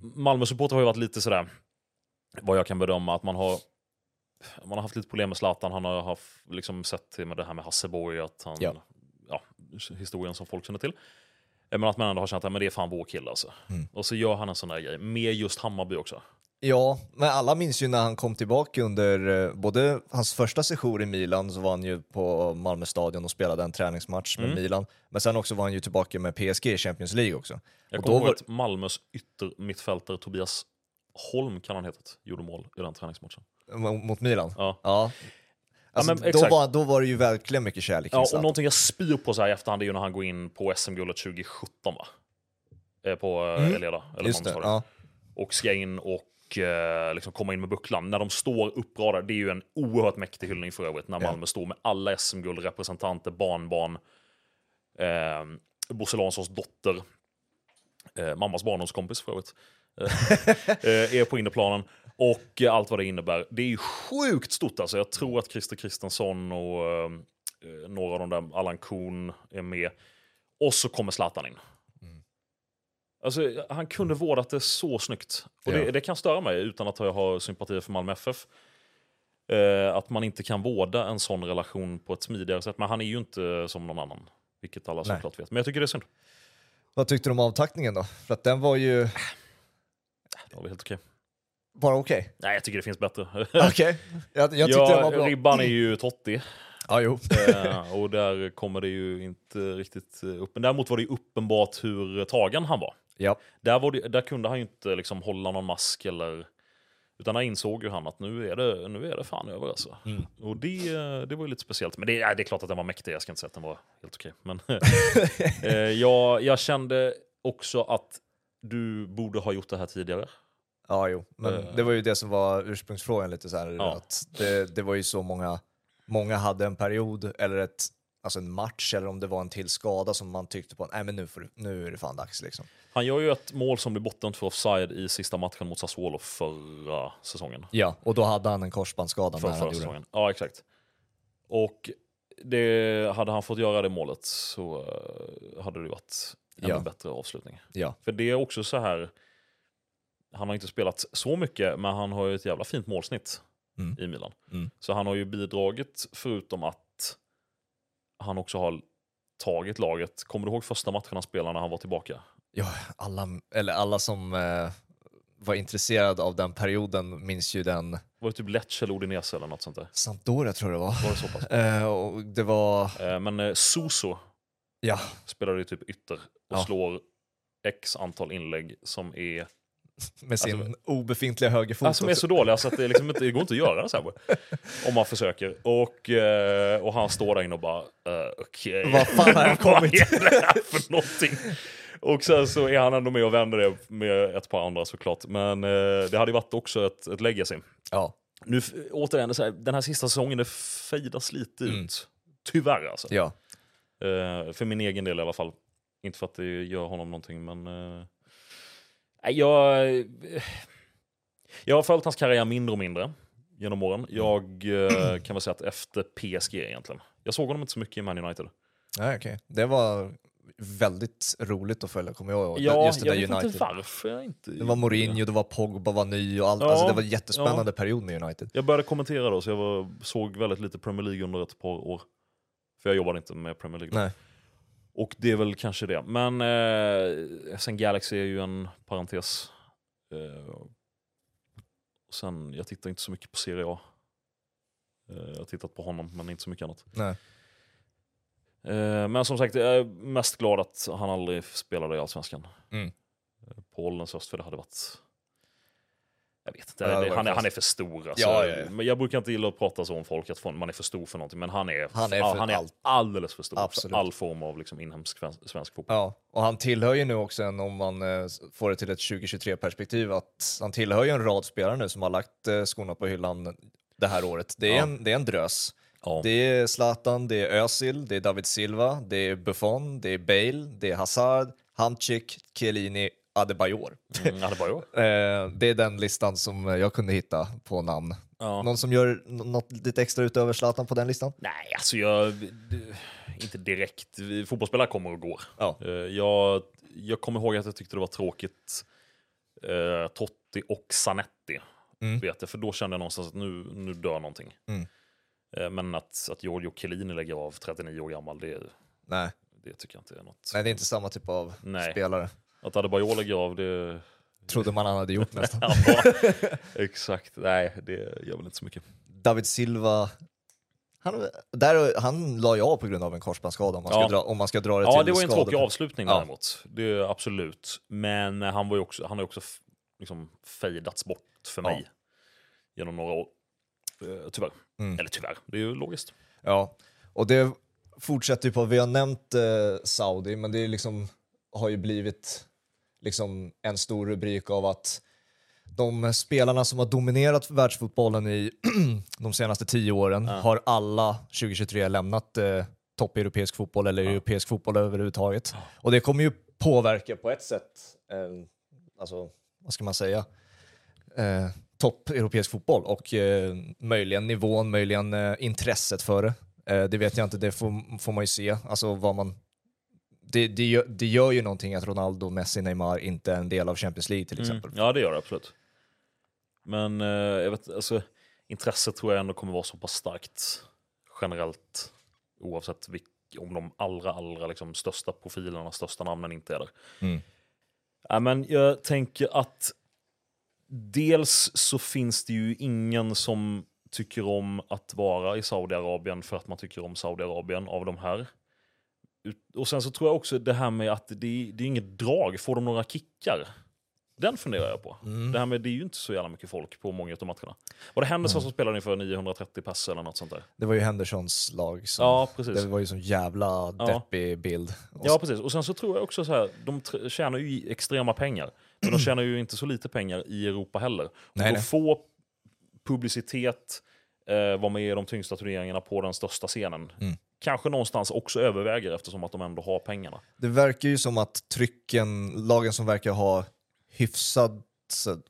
Malmö-supporter har ju varit lite sådär, vad jag kan bedöma, att man har man har haft lite problem med Zlatan, han har haft, liksom sett med det här med Hasseborg, att han, Ja. ja. historien som folk känner till. Eh, Men att man ändå har känt att det är fan vår kille alltså. Mm. Och så gör han en sån där grej, med just Hammarby också. Ja, men alla minns ju när han kom tillbaka under eh, både hans första session i Milan så var han ju på Malmö stadion och spelade en träningsmatch med Mm. Milan. Men sen också var han ju tillbaka med PSG i Champions League också. Jag Och kommer då ihåg var- att Malmös yttermittfältare Tobias Holm kan han hetat, gjorde mål i den träningsmatchen. Mot Milan? Ja. Ja. Alltså, men då, var, då var det ju verkligen mycket kärlek Ja, och någonting jag spyr på så här i efterhand är ju när han går in på SM-guldet 2017 va? Eh, På eh, Mm. Eleda, eller Just det. ja. Och ska in och eh, liksom komma in med bucklan. När de står uppradade, det är ju en oerhört mäktig hyllning för övrigt, när Ja. Malmö står med alla SM-guld, representanter, barnbarn, eh, Bosse Larssons dotter, eh, mammas barndomskompis för övrigt, eh, eh, är på innerplanen. Och eh, allt vad det innebär. Det är ju sjukt stort alltså. Jag tror att Christer Kristensson och några av de där, Allan Kuhn är med. Och så kommer Zlatan in. Alltså, han kunde vårdat det så snyggt. Och Ja. det, det kan störa mig utan att jag har sympatier för Malmö FF. Eh, att man inte kan vårda en sån relation på ett smidigare sätt. Men han är ju inte som någon annan. Vilket alla såklart vet. Men jag tycker det är synd. Vad tyckte du om avtackningen då? För att den var ju Det var väl helt okej. bara okej. Nej, jag tycker det finns bättre. Okej, jag, jag tyckte ja, den var bra. Ribban är ju Totti. Ja, jo. Eh, och där kommer det ju inte riktigt upp. Men däremot var det ju uppenbart hur tagen han var. Ja. Där, det, där kunde han ju inte liksom hålla någon mask eller... Utan där insåg ju han att nu är det, nu är det fan över alltså. Mm. Och det, det var ju lite speciellt. Men det, det är klart att den var mäktig, jag ska inte säga att den var helt okej. Men eh, jag, jag kände också att du borde ha gjort det här tidigare. Ja, jo. Men Eh. det var ju det som var ursprungsfrågan lite så här. Ja. Att det, det var ju så många, många hade en period eller ett alltså en match eller om det var en till skada som man tyckte på, nej men nu, får, nu är det fan dags liksom. Han gör ju ett mål som blir bortdömt för offside i sista matchen mot Sassuolo förra säsongen. Ja, och då hade han en korsbandsskada För när han gjorde det. Ja, exakt. Och det, hade han fått göra det målet så eh, hade det varit en Ja. bättre avslutning. Ja, För det är också så här, han har inte spelat så mycket, men han har ju ett jävla fint målsnitt Mm. i Milan. Mm. Så han har ju bidragit, förutom att han också har tagit laget. Kommer du ihåg första matchen han spelade när han var tillbaka? ja alla, eller alla som eh, var intresserade av den perioden minns ju den Var det typ Lecce eller Udinese eller något sånt där? Sampdoria tror jag det var. Var det så pass? Eh, och det var, Eh, Men eh, Suso ja, spelar ju typ ytter och Ja. slår x antal inlägg som är, med sin Alltså- obefintliga högerfot. alltså, som är så dåliga så att det, liksom inte, det går inte att göra så här. Om man försöker. Och, eh, och han står där inne och bara, uh, okej. Vad fan har jag kommit? Vad är det här för någonting? Och sen så är han ändå med och vänder det med ett par andra såklart. Men eh, det hade ju varit också ett, ett legacy. Ja, Nu återigen, så här, den här sista säsongen det fejdas lite Mm. ut. Tyvärr alltså. ja. Eh, för min egen del i alla fall. Inte för att det gör honom någonting, men... Uh, jag, jag har följt hans karriär mindre och mindre genom åren. Jag eh, kan väl säga att efter PSG egentligen. Jag såg honom inte så mycket i Man United. Nej, okej. Det var väldigt roligt att följa, kommer jag ihåg. Ja, Just det jag där vet United. inte varför jag inte... Det var Mourinho, det var Pogba var ny och allt. Ja, alltså, det var en jättespännande period med United. Jag började kommentera då, så jag var, såg väldigt lite Premier League under ett par år. För jag jobbade inte med Premier League. då. Nej. Och det är väl kanske det. Men eh, sen Galaxy är ju en parentes. Eh, och sen, jag tittar inte så mycket på Serie A. Eh, jag har tittat på honom, men inte så mycket annat. Nej. Eh, men som sagt, jag är mest glad att han aldrig spelade i Allsvenskan. Mm. Eh, på ålderns höst, för det hade varit... Jag vet inte, Ja, han, är, han är för stor. Alltså. Ja, ja, ja. Men jag brukar inte gilla att prata så om folk, att man är för stor för någonting. Men han är, Han är för han är allt. alldeles för stor Absolut. för all form av liksom, inhemsk svensk, fotboll. Ja, och han tillhör ju nu också, en, om man eh, får det till ett 2023-perspektiv, att han tillhör ju en rad spelare nu som har lagt eh, skorna på hyllan det här året. Det är, en, det är en drös. Det är Zlatan, det är Özil, det är David Silva, det är Buffon, det är Bale, det är Hazard, Hamsik, Chiellini, Adebayor. Mm, det ju. Eh, det är den listan som jag kunde hitta på namn. Ja. Någon som gör något lite extra utöver Zlatan på den listan? Nej, alltså jag... Inte direkt. Fotbollsspelare kommer och går. Ja. Eh, Jag, jag kommer ihåg att jag tyckte det var tråkigt. Eh, Totti och Zanetti. Mm. Vet jag, för då kände jag någonstans att nu, nu dör någonting. Mm. Eh, men att, att Giorgio Chiellini lägger av 39 år gammal, det, Nej. det tycker jag inte är något. Nej, det är inte samma typ av Nej. spelare. Att Adebayor lägger av, det... Trodde man han hade gjort nästan. Ja, exakt. Nej, det gör väl inte så mycket. David Silva, han, där, han la jag av på grund av en korsbandsskada om man ska, Ja. dra, om man ska dra det Ja, till det var en tråkig avslutning Ja. däremot. Det är absolut. Men han, var också, han har ju också liksom fejdats bort för Ja. mig genom några år. Eh, tyvärr. Mm. Eller tyvärr, det är ju logiskt. Ja, och det fortsätter ju på, vi har nämnt eh, Saudi, men det är liksom, har ju blivit liksom en stor rubrik av att de spelarna som har dominerat världsfotbollen i de senaste tio åren har alla 2023 lämnat eh, toppeuropeisk fotboll eller europeisk fotboll överhuvudtaget. Och det kommer ju påverka på ett sätt, eh, alltså vad ska man säga, eh, topp europeisk fotboll och eh, möjligen nivån, möjligen eh, intresset för det. Eh, det vet jag inte, det får, får man ju se. Alltså vad man... Det, det, gör, det gör ju någonting att Ronaldo, Messi, Neymar inte är en del av Champions League till exempel. Mm. Ja, det gör det absolut. Men eh, jag vet, alltså, intresset tror jag ändå kommer vara så pass starkt generellt. Oavsett vilk, om de allra, allra liksom, största profilerna, största namnen inte är där. Mm. Ja, men jag tänker att dels så finns det ju ingen som tycker om att vara i Saudiarabien för att man tycker om Saudiarabien av de här. Och sen så tror jag också det här med att det, det är inget drag, får de några kickar? Den funderar jag på. Mm. Det här med det är ju inte så jävla mycket folk på många av matcherna. Var det Henderson som spelade inför 930 pass eller något sånt där? Det var ju Hendersons lag. Som, Ja, precis. Det var ju sån jävla Ja. deppig bild. Ja, precis. Och sen så tror jag också så här, de tjänar ju extrema pengar. Men de tjänar ju inte så lite pengar i Europa heller. Och nej. får publicitet, eh, vara med i de tyngsta turneringarna på den största scenen. Mm. Kanske någonstans också överväger eftersom att de ändå har pengarna. Det verkar ju som att trycken, lagen som verkar ha hyfsad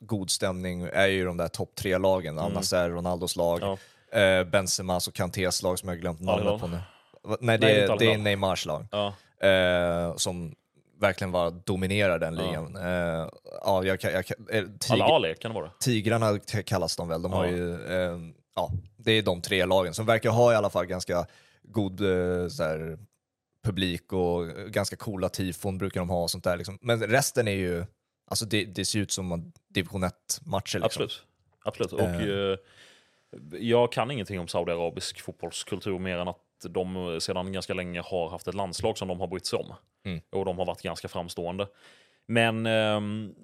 god stämning är ju de där topp tre-lagen. Mm. Al-Nassr, Ronaldos lag, Ja. eh, Benzemas och Kantés lag som jag glömt namnet på nu. Nej, det, Nej, är, det är. Neymars lag. Ja. Eh, som verkligen var dominerar den Ja. ligan. Eh, ja, jag, kan- jag, kan- eh, tig, kan det vara. Tigrarna kallas de väl. De har Ja. ju, eh, ja, det är de tre lagen som verkar ha i alla fall ganska god eh, så här, publik och ganska coola tifon brukar de ha och sånt där. Liksom. Men resten är ju, alltså det, det ser ut som division 1-matcher. Liksom. Absolut. Absolut. Och, Eh. eh, jag kan ingenting om saudiarabisk fotbollskultur mer än att de sedan ganska länge har haft ett landslag som de har brytt sig om. Mm. Och de har varit ganska framstående. Men ehm,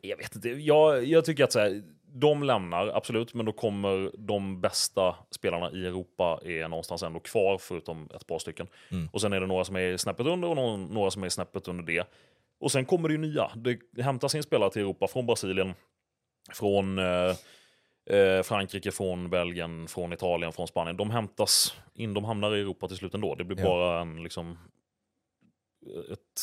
jag vet inte. Jag, jag tycker att så här, de lämnar, absolut, men då kommer de bästa spelarna i Europa är någonstans ändå kvar, förutom ett par stycken. Mm. Och sen är det några som är snäppet under och någon, några som är snäppet under det. Och sen kommer det ju nya. Det hämtas in spelare till Europa från Brasilien, från eh, eh, Frankrike, från Belgien, från Italien, från Spanien. De hämtas in, de hamnar i Europa till slut ändå. Det blir Ja. bara en liksom ett...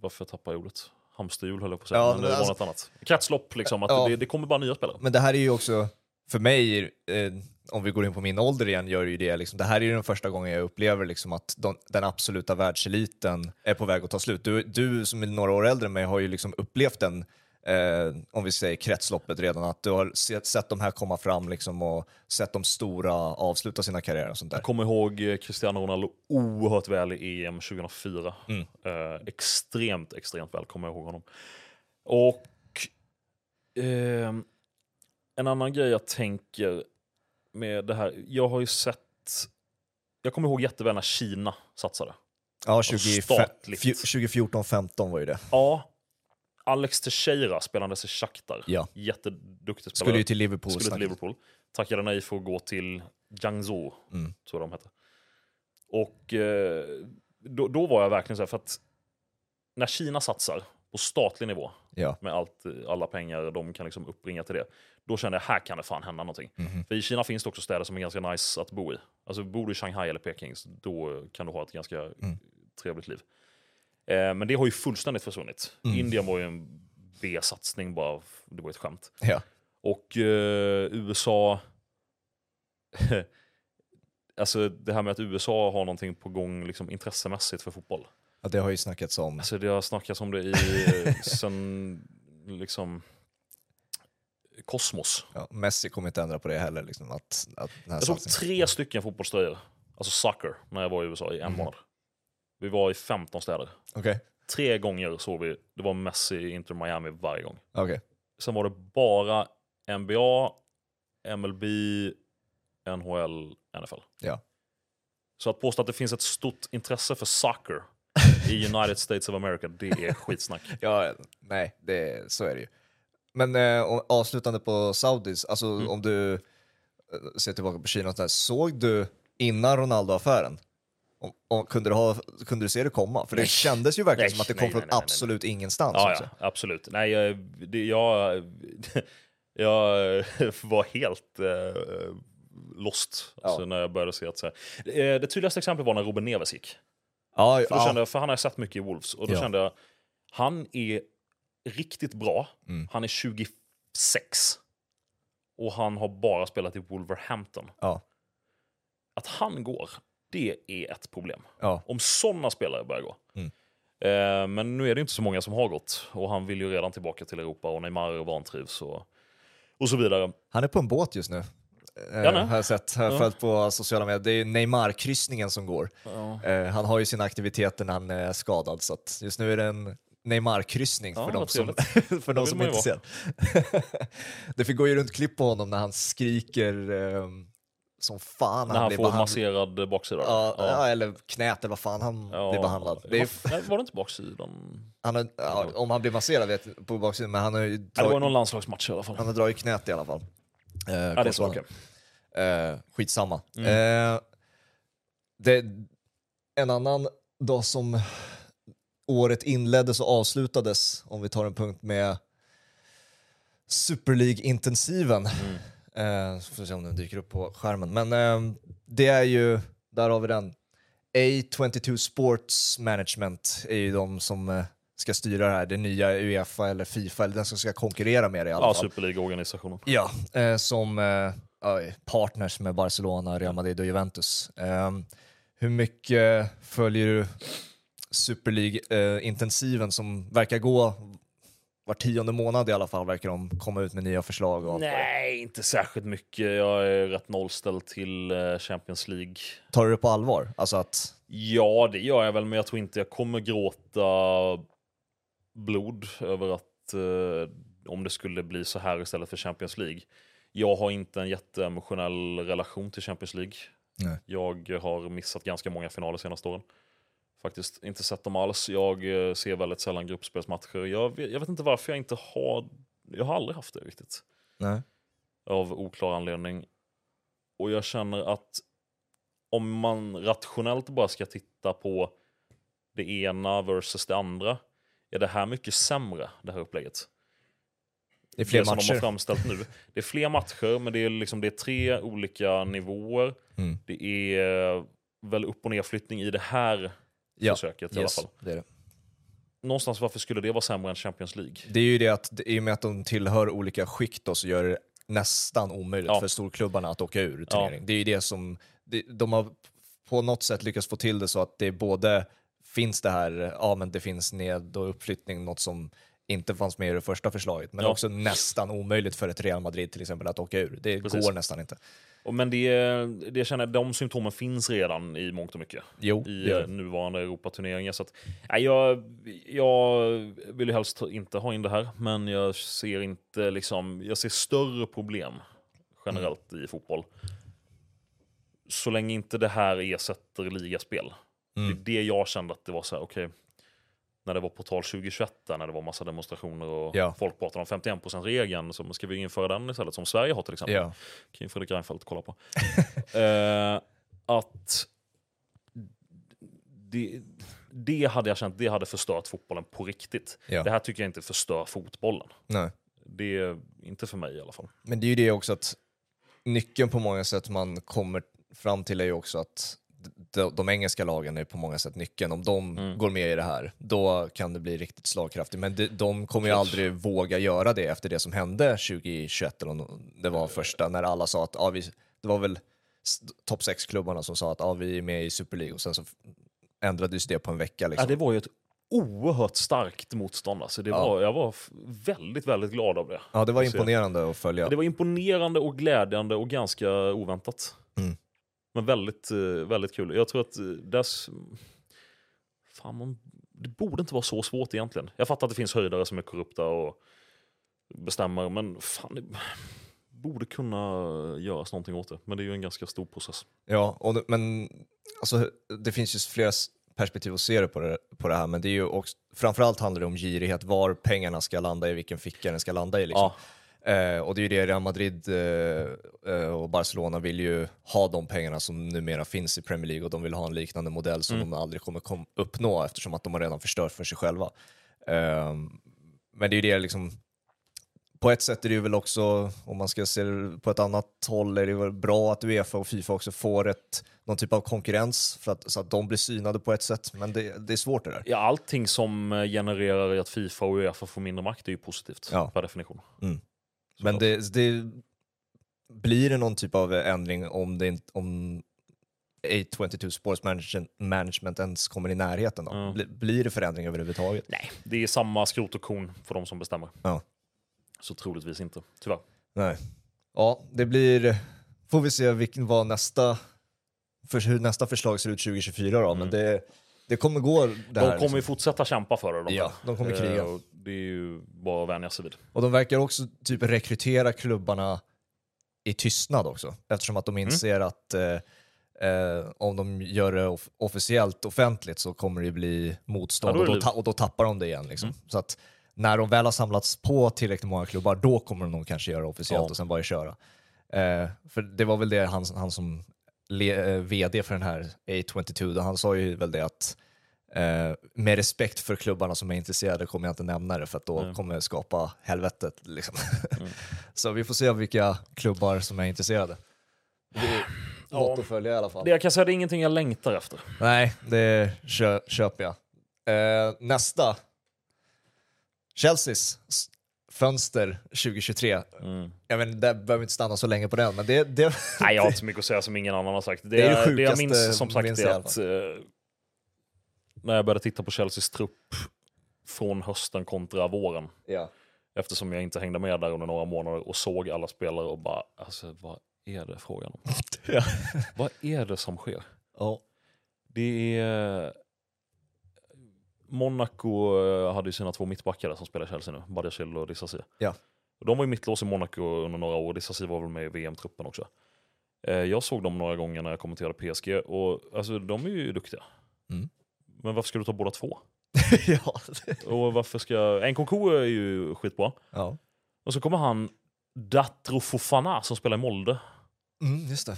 Varför tappar jag ordet? Hamsterhjul höll jag på att säga, Ja, men men det var alltså- något annat. Kretslopp, liksom. Att Ja. det, det kommer bara nya spelare. Men det här är ju också, för mig, eh, om vi går in på min ålder igen, gör ju det liksom, det här är ju den första gången jag upplever liksom att de, den absoluta världseliten är på väg att ta slut. Du, du som är några år äldre än mig har ju liksom upplevt den, eh, om vi säger kretsloppet redan, att du har sett, sett de här komma fram liksom och sett de stora avsluta sina karriärer och sånt där. Jag kommer ihåg eh, Cristiano Ronaldo oerhört väl i EM 2004. Mm. Eh, extremt, extremt väl kommer jag ihåg honom. Och ehm, en annan grej jag tänker med det här, jag har ju sett, jag kommer ihåg jätteväl när Kina satsade. Ja, statligt. 2014-15 var ju det. Ja, Alex Teixeira spelandes i Shakhtar. Ja. Jätteduktig spelare. Skulle ju till Liverpool. Skulle till. Liverpool. Tackade nej för att gå till Jiangsu, Mm. tror de hette. Och eh, då, då var jag verkligen så här, för att när Kina satsar på statlig nivå Ja. med allt, alla pengar de kan liksom uppbringa till det, då kände jag här kan det fan hända någonting. Mhm. För i Kina finns det också städer som är ganska nice att bo i. Alltså bor du i Shanghai eller Peking, då kan du ha ett ganska Mm. trevligt liv. Eh, men det har ju fullständigt försvunnit. Mm. Indien var ju en B-satsning bara, det var ett skämt. Ja. Och eh, USA... alltså det här med att USA har någonting på gång liksom, intressemässigt för fotboll. ja, det har ju snackats om. Alltså det har snackats om det i sen liksom kosmos. Ja, Messi kommer inte ändra på det heller. Liksom, att, att Jag såg satsningen- tre stycken fotbollströjor, alltså soccer, när jag var i USA i en Mhm. månad. Vi var i 15 städer. Okej, Tre gånger såg vi, det var Messi, Inter Miami varje gång. okej. Sen var det bara NBA, MLB, NHL, NFL. Ja. Så att påstå att det finns ett stort intresse för soccer i United States of America, det är skitsnack. Ja, nej, det, så är det ju. Men eh, avslutande på Saudis, alltså Mm. om du eh, ser tillbaka på Kina, såg du innan Ronaldo-affären? Om, om, kunde, du ha, kunde du se det komma? För det Nej. kändes ju verkligen Nej, som att det kom från nej, nej. absolut ingenstans. Ja, ja, absolut. Nej, jag, det, jag, jag var helt eh, lost alltså, Ja. när jag började se att... Så här, det, det tydligaste exemplet var när Ruben Neves gick. Ja, För, då ja. kände jag, för han har sett mycket i Wolves och då kände jag, han är riktigt bra. Mm. Han är 26. Och han har bara spelat i Wolverhampton. Att han går, det är ett problem. ja. Om sådana spelare börjar gå. Mm. Eh, men nu är det inte så många som har gått. Och han vill ju redan tillbaka till Europa och Neymar vantrivs och, och så vidare. Han är på en båt just nu. Eh, Ja, har jag sett, har jag Ja. följt på sociala medier. Det är Neymar-kryssningen som går. Ja. Eh, han har ju sina aktiviteter när han är skadad, så just nu är det en Neymar-kryssning Ja, för de som, för de som inte ser. det fick gå ju runt klipp på honom när han skriker eh, som fan När han blir får behandlad. masserad baksida. Ja, Ja. ja, eller knät eller vad fan han Ja. blir behandlad. Det är, Var, nej, var det inte baksidan? han har, ja, om han blir masserad vet på baksidan, men han har ju Nej, det var någon landslagsmatch i alla fall. han har dragit knät i alla fall. Eh, Ja, det är så. Eh, skitsamma. Mm. Eh, det, en annan dag som året inleddes och avslutades, om vi tar en punkt med Super League-intensiven. Mm. Eh, så får vi se om den dyker upp på skärmen. Men eh, det är ju, där har vi den. A22 Sports Management är ju de som eh, ska styra det här, det nya Uefa eller Fifa, eller den som ska konkurrera med det i alla Ja, fall. superligaorganisationen. Ja, eh, som eh, partners med Barcelona, Real Madrid och Juventus. Eh, hur mycket följer du Super League-intensiven som verkar gå var tionde månad i alla fall, verkar de komma ut med nya förslag. Och. Nej, inte särskilt mycket. Jag är rätt nollställd till eh, Champions League. Tar du det på allvar? Alltså att, Ja, det gör jag väl, men jag tror inte jag kommer gråta blod över att eh, om det skulle bli så här istället för Champions League. Jag har inte en jätteemotionell relation till Champions League. Nej. Jag har missat ganska många finaler senaste åren. Faktiskt inte sett dem alls. Jag eh, ser väldigt sällan gruppspelsmatcher. Jag vet, jag vet inte varför jag inte har... Jag har aldrig haft det riktigt. nej. Av oklar anledning. Och jag känner att om man rationellt bara ska titta på det ena versus det andra. Är det här mycket sämre, det här upplägget? Det är fler det som de har matcher. framställt nu. Det är fler matcher, men det är, liksom, det är tre olika nivåer. Mm. Det är väl upp och nerflyttning i det här Ja, försöket i alla yes, fall. det är det. Någonstans varför skulle det vara sämre än Champions League? Det är ju det att i och med att de tillhör olika skikt då, så gör det nästan omöjligt Ja. för storklubbarna att åka ur turnering. Det är ju det som, de har på något sätt lyckats få till det så att det både finns det här, ja men det finns ned och uppflyttning, något som inte fanns med i det första förslaget, men Ja. också nästan omöjligt för ett Real Madrid till exempel att åka ur. Det Precis. går nästan inte. Men det, det känner jag, de symptomen finns redan i mångt och mycket. Jo, i det. nuvarande Europaturneringar. Så att, nej, jag, jag vill ju helst inte ha in det här, men jag ser inte liksom, jag ser större problem generellt Mm. i fotboll. Så länge inte det här ersätter ligaspel. Mm. Det är det jag kände att det var så här, okej, när det var på tal 2021, där, när det var massa demonstrationer och Ja. folk pratade om 51%-regeln, så ska vi införa den istället, som Sverige har till exempel Ja. kan ju Fredrik Reinfeldt kolla på. eh, att det, det hade jag känt, det hade förstört fotbollen på riktigt. Ja. Det här tycker jag inte förstör fotbollen. Nej. Det är inte för mig i alla fall. Men det är ju det också att nyckeln på många sätt man kommer fram till är ju också att de, de engelska lagen är på många sätt nyckeln. Om de Mm. går med i det här, då kan det bli riktigt slagkraftigt. Men de, de kommer ju aldrig våga göra det efter det som hände 2021, eller det var första, när alla sa att ja, vi, det var väl topp 6-klubbarna som sa att ja, vi är med i Super League och sen så ändrades det på en vecka. Liksom. Ja, det var ju ett oerhört starkt motstånd. Alltså det Ja. var, jag var väldigt, väldigt glad av det. Ja, det var imponerande att följa. Det var imponerande och glädjande och ganska oväntat. Mm. Men väldigt, eh, väldigt kul. Jag tror att eh, dess... Fan, man, det borde inte vara så svårt egentligen. Jag fattar att det finns höjdare som är korrupta och bestämmer, men fan, det borde kunna göras någonting åt det. Men det är ju en ganska stor process. Ja, och, det- men alltså, det finns ju flera perspektiv att se det på, det på det här, men det är ju också, framförallt handlar det om girighet, var pengarna ska landa i, vilken ficka den ska landa i. Liksom. Eh, och det är ju det Real Madrid eh, eh, och Barcelona vill ju ha de pengarna som numera finns i Premier League och de vill ha en liknande modell som de aldrig kommer kom uppnå eftersom att de har redan förstört för sig själva. Eh, men det är ju det liksom, på ett sätt är det ju väl också, om man ska se det på ett annat håll, är det väl bra att Uefa och Fifa också får ett, någon typ av konkurrens för att, så att de blir synade på ett sätt. Men det, det är svårt det där. Ja, allting som eh, genererar att Fifa och Uefa får mindre makt är ju positivt Ja. per definition. Mm. Men det, det, blir det någon typ av ändring om, det inte, om A22 Sports Management, ens kommer i närheten? Då? Bli, blir det förändring överhuvudtaget? Nej, det är samma skrot och korn för de som bestämmer. Ja. Så troligtvis inte, tyvärr. Nej. Ja, det blir... Får vi se vilken var nästa, för hur nästa förslag ser ut 2024 då, men det, det kommer gå det Mm. de här. kommer ju liksom. fortsätta kämpa för det. De Ja, de kommer kriga. Det är ju bara att vänja sig vid. Och de verkar också typ rekrytera klubbarna i tystnad också, eftersom att de Mm. inser att eh, eh, om de gör det off- officiellt offentligt så kommer det bli motstånd Ja, då är och, det då och då tappar de det igen. Liksom. Mm. Så att när de väl har samlats på tillräckligt många klubbar, då kommer de nog kanske göra det officiellt Ja. och sen bara köra. Eh, för det var väl det han, han som le, eh, vd för den här A22, då han sa ju väl det att Eh, med respekt för klubbarna som är intresserade kommer jag inte nämna det för att då Mm. kommer det skapa helvetet. Liksom. Så vi får se vilka klubbar som är intresserade. Det något att följa i alla fall. Det jag kan säga det är ingenting jag längtar efter. Nej, det kö köper jag. Eh, nästa. Chelseas fönster 2023. Jag vet, där behöver vi inte stanna så länge på den, men det, det, Nej, jag har inte så mycket att säga som ingen annan har sagt. Det, Det är det jag- det jag minns som sagt minns är att när jag började titta på Chelseas trupp från hösten kontra våren, ja. eftersom jag inte hängde med där under några månader och såg alla spelare och bara, alltså vad är det frågan om? Ja. vad är det som sker? Ja. Det är... Monaco eh, hade ju sina två mittbackar där som spelar i Chelsea nu, Badiashile och Disasi. Ja. De var ju mittlås i Monaco under några år, Disasi var väl med i VM-truppen också. Eh, Jag såg dem några gånger när jag kommenterade PSG och alltså, de är ju duktiga. Mm. Men varför ska du ta båda två? ja. Och varför ska... Nkunku är ju skitbra. ja. Och så kommer han Datro Fofana som spelar i Molde. Mm, just det.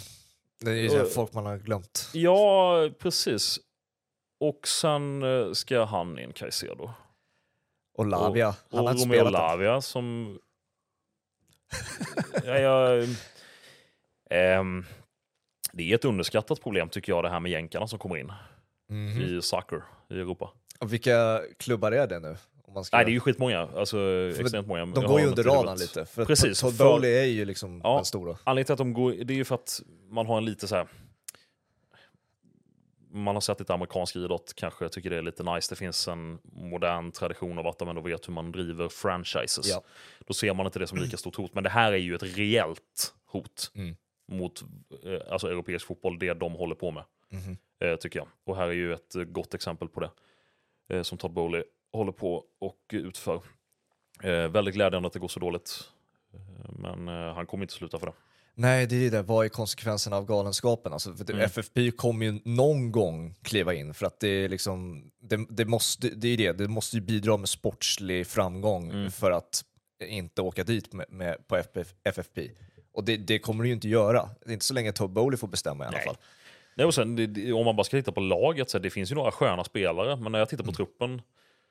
Det är ju Och- folk man har glömt. Ja, precis. Och sen eh, ska han in Caicedo. Och Lavia, och, han har och Romeo. Lavia som... ja, jag, ehm, det är ett underskattat problem tycker jag det här med jänkarna som kommer in Mhm. i soccer i Europa. Och vilka klubbar är det nu? Ska... Nej, det är ju skitmånga. Alltså extremt många. de går ju under radarn lite. För Precis, Todd Bowley är ju liksom Ja. den stora. Anledningen till att de går, det är ju för att man har en lite så här. Man har sett lite amerikansk idrott, kanske tycker det är lite nice. Det finns en modern tradition av att de ändå vet hur man driver franchises. Ja. Då ser man inte det som lika stort hot. Men det här är ju ett reellt hot Mm. mot eh, alltså europeisk fotboll, det de håller på med. Eh, tycker jag. Och här är ju ett eh, gott exempel på det. Eh, som Todd Bowley håller på och utför. Väldigt glädjande att det går så dåligt. Men han kommer inte sluta för det. Nej, det är det. Vad är konsekvenserna av galenskapen? Alltså, för Mm. FFP kommer ju någon gång kliva in för att det är liksom, det, det måste, det är det, det måste ju bidra med sportslig framgång Mm. för att inte åka dit med, med, på FF, FFP. Och det, det kommer det ju inte göra. Det är inte så länge Todd Bowley får bestämma i alla Nej. fall. Nej, och sen, det, om man bara ska titta på laget, så här, det finns ju några sköna spelare, men när jag tittar på truppen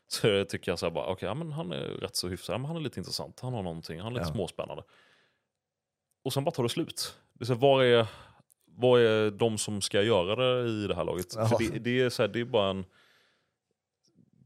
så tycker jag så här bara, okej, ja, men han är rätt så hyfsad, ja, men han är lite intressant, han har någonting, han är lite Ja. småspännande. Och sen bara tar det slut. Det är så här, var, är, var är de som ska göra det i det här laget? Ja. För det, det, är så här, det är bara en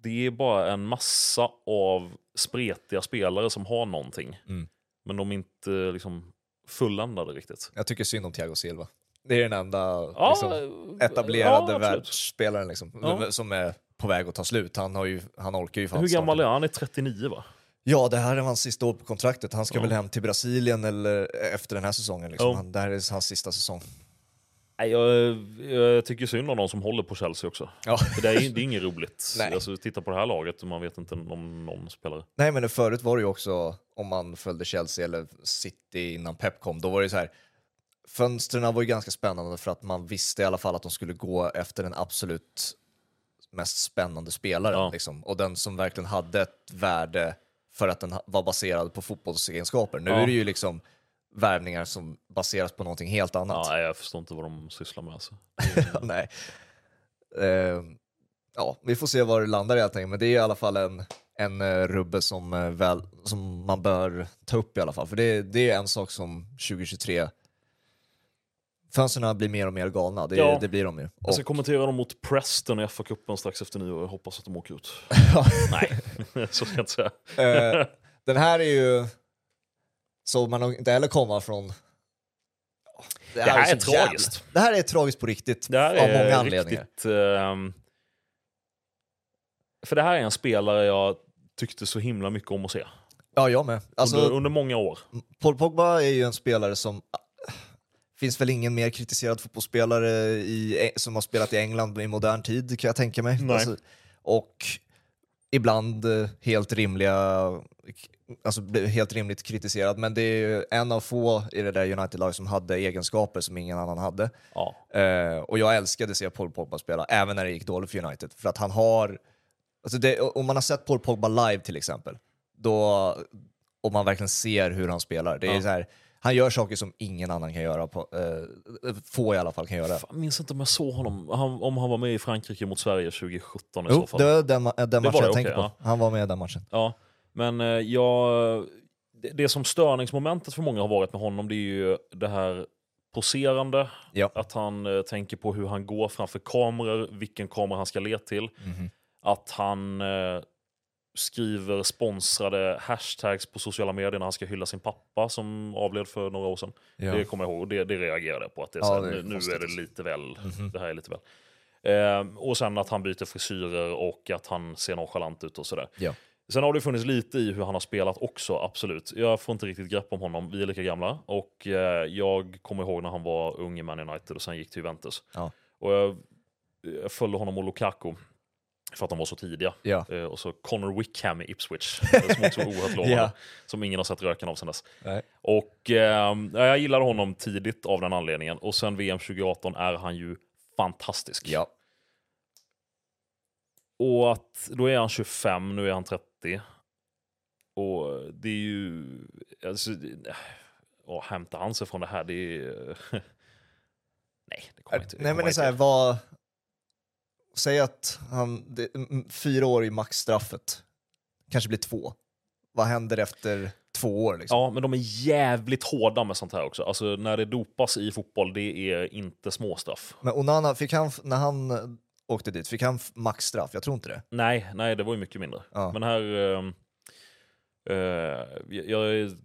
det är bara en massa av spretiga spelare som har någonting. Mm. Men de är inte liksom fulländade riktigt. Jag tycker synd om Thiago Silva. Det är den enda Ja, liksom, etablerade ja, världsspelaren liksom, Ja. som är på väg att ta slut. Han, har ju, han orkar ju fan Hur gammal är han? Han är 39 va? Ja, det här är hans sista år på kontraktet. Han ska väl hem till Brasilien eller efter den här säsongen. Liksom. Han, det här är hans sista säsong. Nej, jag, jag tycker synd om de som håller på Chelsea också. Ja. För det är, det är inget roligt. Nej. Alltså, titta på det här laget man vet inte om någon spelare. Nej, men förut var det ju också, om man följde Chelsea eller City innan Pep kom, då var det så här, fönstren var ju ganska spännande för att man visste i alla fall att de skulle gå efter den absolut mest spännande spelaren. Ja. Liksom, och den som verkligen hade ett värde för att den var baserad på fotbollsegenskaper. Nu Ja. är det ju liksom värvningar som baseras på någonting helt annat. Ja, jag förstår inte vad de sysslar med. Alltså. Nej. Eh, ja, vi får se var det landar helt enkelt, men det är i alla fall en, en uh, rubbe som, eh, väl, som man bör ta upp i alla fall. För det, det är en sak som 2023 Fönstren blir mer och mer galna, det, Ja. det blir de ju. Och, Jag ska kommentera dem mot Preston i FA-cupen strax efter nyår. Jag hoppas att de åker ut. Nej, så ska jag inte säga. eh, den här är ju, så man inte heller komma från det här är så jävla- tragiskt. Det här är tragiskt på riktigt, Det här av många är anledningar. riktigt... ehm, för det här är en spelare jag tyckte så himla mycket om att se. Ja, jag med. Alltså, under, under många år. Paul Pogba är ju en spelare som... finns väl ingen mer kritiserad fotbollsspelare i, som har spelat i England i modern tid kan jag tänka mig. Alltså, och ibland eh, helt rimliga, alltså helt rimligt kritiserad, men det är en av få i det där United-laget som hade egenskaper som ingen annan hade. Ja. Eh, och jag älskade att se Paul Pogba spela, även när det gick dåligt för United. För att han har... Alltså det, om man har sett Paul Pogba live till exempel, då, och man verkligen ser hur han spelar, det är Ja. så här, han gör saker som ingen annan kan göra, på, eh, få i alla fall kan göra. Fan, Jag minns inte om jag såg honom, han, om han var med i Frankrike mot Sverige 2017 i Jo, så fall. det var den, den matchen det, jag tänker okej, på. Han var med i den matchen. Ja, men eh, jag, det, det som störningsmomentet för många har varit med honom det är ju det här poserande, Ja. att han eh, tänker på hur han går framför kameror, vilken kamera han ska le till, Mhm. att han eh, skriver sponsrade hashtags på sociala medier när han ska hylla sin pappa som avled för några år sedan. Ja. Det kommer jag ihåg och det, det reagerade jag på. Att det är Ja, det är nu, konstigt. är det lite väl. Mhm. Det här är lite väl. Eh, och sen att han byter frisyrer och att han ser nonchalant ut och sådär. Ja. Sen har det funnits lite i hur han har spelat också, absolut. Jag får inte riktigt grepp om honom, vi är lika gamla. Och eh, jag kommer ihåg när han var ung i Man United och sen gick till Juventus. Ja. Och jag, jag följde honom och Lukaku för att de var så tidiga. Ja. Eh, och så Connor Wickham i Ipswich, eh, som också var oerhört lovande. Ja. Som ingen har sett röken av sen dess. Nej. Och eh, ja, jag gillade honom tidigt av den anledningen. Och sen VM 2018 är han ju fantastisk. Ja. Och att då är han 25, nu är han 30. Och det är ju... Alltså, det- och hämtar han sig från det här, det är... Nej, det kommer inte. Nej men det är kommer så här, vad... Säg att han, det, fyra år i maxstraffet, kanske blir två. Vad händer efter två år liksom? Ja, men de är jävligt hårda med sånt här också. Alltså när det dopas i fotboll, det är inte småstraff. Men Onana, fick han, när han eh, åkte dit, fick han maxstraff? Jag tror inte det. Nej, nej, det var ju mycket mindre. Ja. Men här... ehm, eh, jag är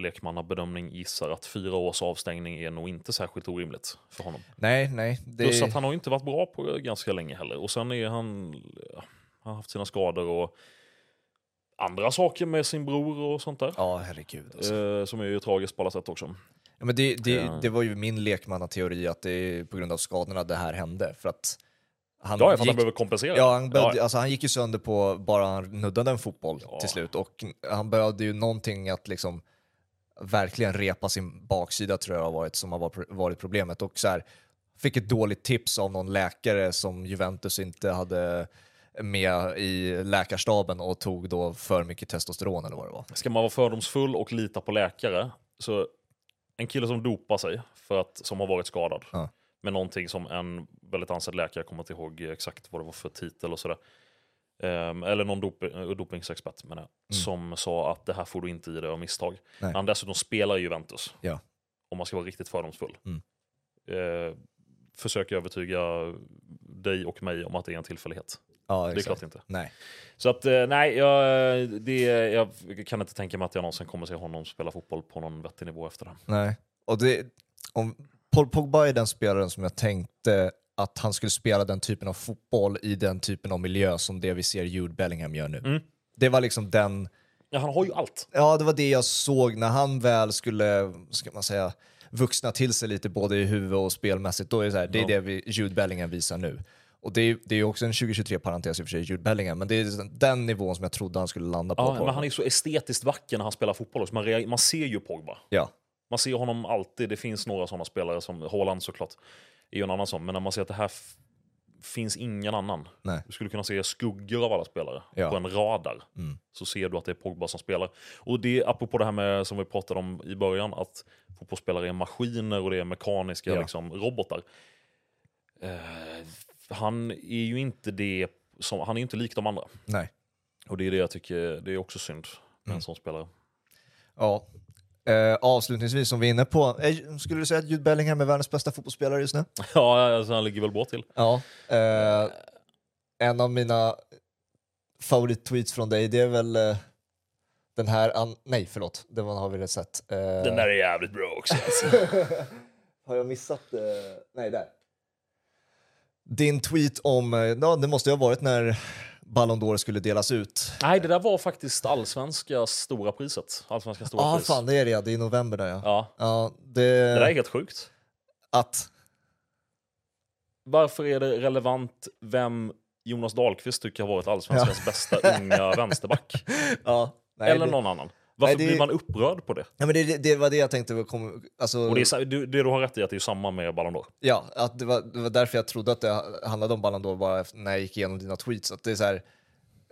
lekmannabedömning gissar att fyra års avstängning är nog inte särskilt orimligt för honom. Nej, nej. Det, Plus att han har inte varit bra på ganska länge heller. Och sen är han... Han har haft sina skador och andra saker med sin bror och sånt där. Ja, herregud. Alltså. Eh, som är ju tragiskt på alla sätt också. Ja, men det, det, Ja. det var ju min lekmannateori att det är på grund av skadorna det här hände. För att han, Ja, att han gick, behöver kompensera. ja, han, behövde, Ja. Alltså, han gick ju sönder på bara han nuddade en fotboll Ja. till slut. Och han behövde ju någonting att liksom verkligen repa sin baksida tror jag har varit, som har varit- problemet. Och så här, fick ett dåligt tips av någon läkare som Juventus inte hade med i läkarstaben och tog då för mycket testosteron eller vad det var. Ska man vara fördomsfull och lita på läkare, så en kille som dopar sig för att, som har varit skadad Ja. med någonting som en väldigt ansedd läkare, kommer inte ihåg exakt vad det var för titel och sådär, Ehm, eller någon dop, eh, dopningsexpert menar jag, som sa att det här får du inte i dig av misstag. Nej. Han dessutom spelar i Juventus, Ja. om man ska vara riktigt fördomsfull. Mm. Eh, försök övertyga dig och mig om att det är en tillfällighet. Ja, Det är klart inte. Nej. Så att eh, nej, jag, det, jag kan inte tänka mig att jag någonsin kommer se honom spela fotboll på någon vettig nivå efter det. Nej. Och det, om, Paul Pogba är den spelaren som jag tänkte att han skulle spela den typen av fotboll i den typen av miljö som det vi ser Jude Bellingham gör nu. Mm. Det var liksom den, Ja, han har ju allt. ja det var det jag såg när han väl skulle, ska man säga, vuxna till sig lite både i huvud och spelmässigt. Då är det, så här, det är Ja. det vi, Jude Bellingham visar nu. Och det är, det är också en 2023-parentes i och för sig, Jude Bellingham, men det är den nivån som jag trodde han skulle landa på. Ja, på. men han är så estetiskt vacker när han spelar fotboll. också. Man, man ser ju Pogba. ja. Man ser honom alltid. Det finns några sådana spelare, som Haaland såklart, är ju en annan sån. Men när man ser att det här finns ingen annan. Nej. Du skulle kunna se skuggor av alla spelare Ja. på en radar. Mm. Så ser du att det är Pogba som spelar. Och det apropå det här med, som vi pratade om i början, att fotbollsspelare är maskiner och det är mekaniska Ja. liksom, robotar. Eh, han är ju inte det, som, han är inte lik de andra. Nej. Och det är det jag tycker, det är också synd med Mm. en sån spelare. Ja. Eh, avslutningsvis, som vi är inne på, eh, skulle du säga att Jude Bellingham är världens bästa fotbollsspelare just nu? Ja, alltså, han ligger väl bra till. Ja. Eh, en av mina favorittweets från dig, det är väl eh, den här, an- nej förlåt, den har vi redan sett. Eh, Den där är jävligt bra också. Alltså. har jag missat? Eh, nej, där. Din tweet om, ja det måste ju ha varit när Ballon d'Or skulle delas ut. Nej, det där var faktiskt allsvenska stora priset. Allsvenska stora Ja ah, pris. fan det är det ja, det är i november där ja. Ja, Ja, det, det där är helt sjukt. att, Varför är det relevant vem Jonas Dahlqvist tycker har varit allsvenskans bästa unga vänsterback? ja. Nej, Eller det, någon annan. Varför Nej, det- blir man upprörd på det? ja, men det, det, var det jag tänkte, kom, alltså, Och det, är, det du har rätt i att det är samma med Ballon d'Or. Ja, att det, var, det var därför jag trodde att det handlade om Ballon d'Or bara när jag gick igenom dina tweets. Att det är så här,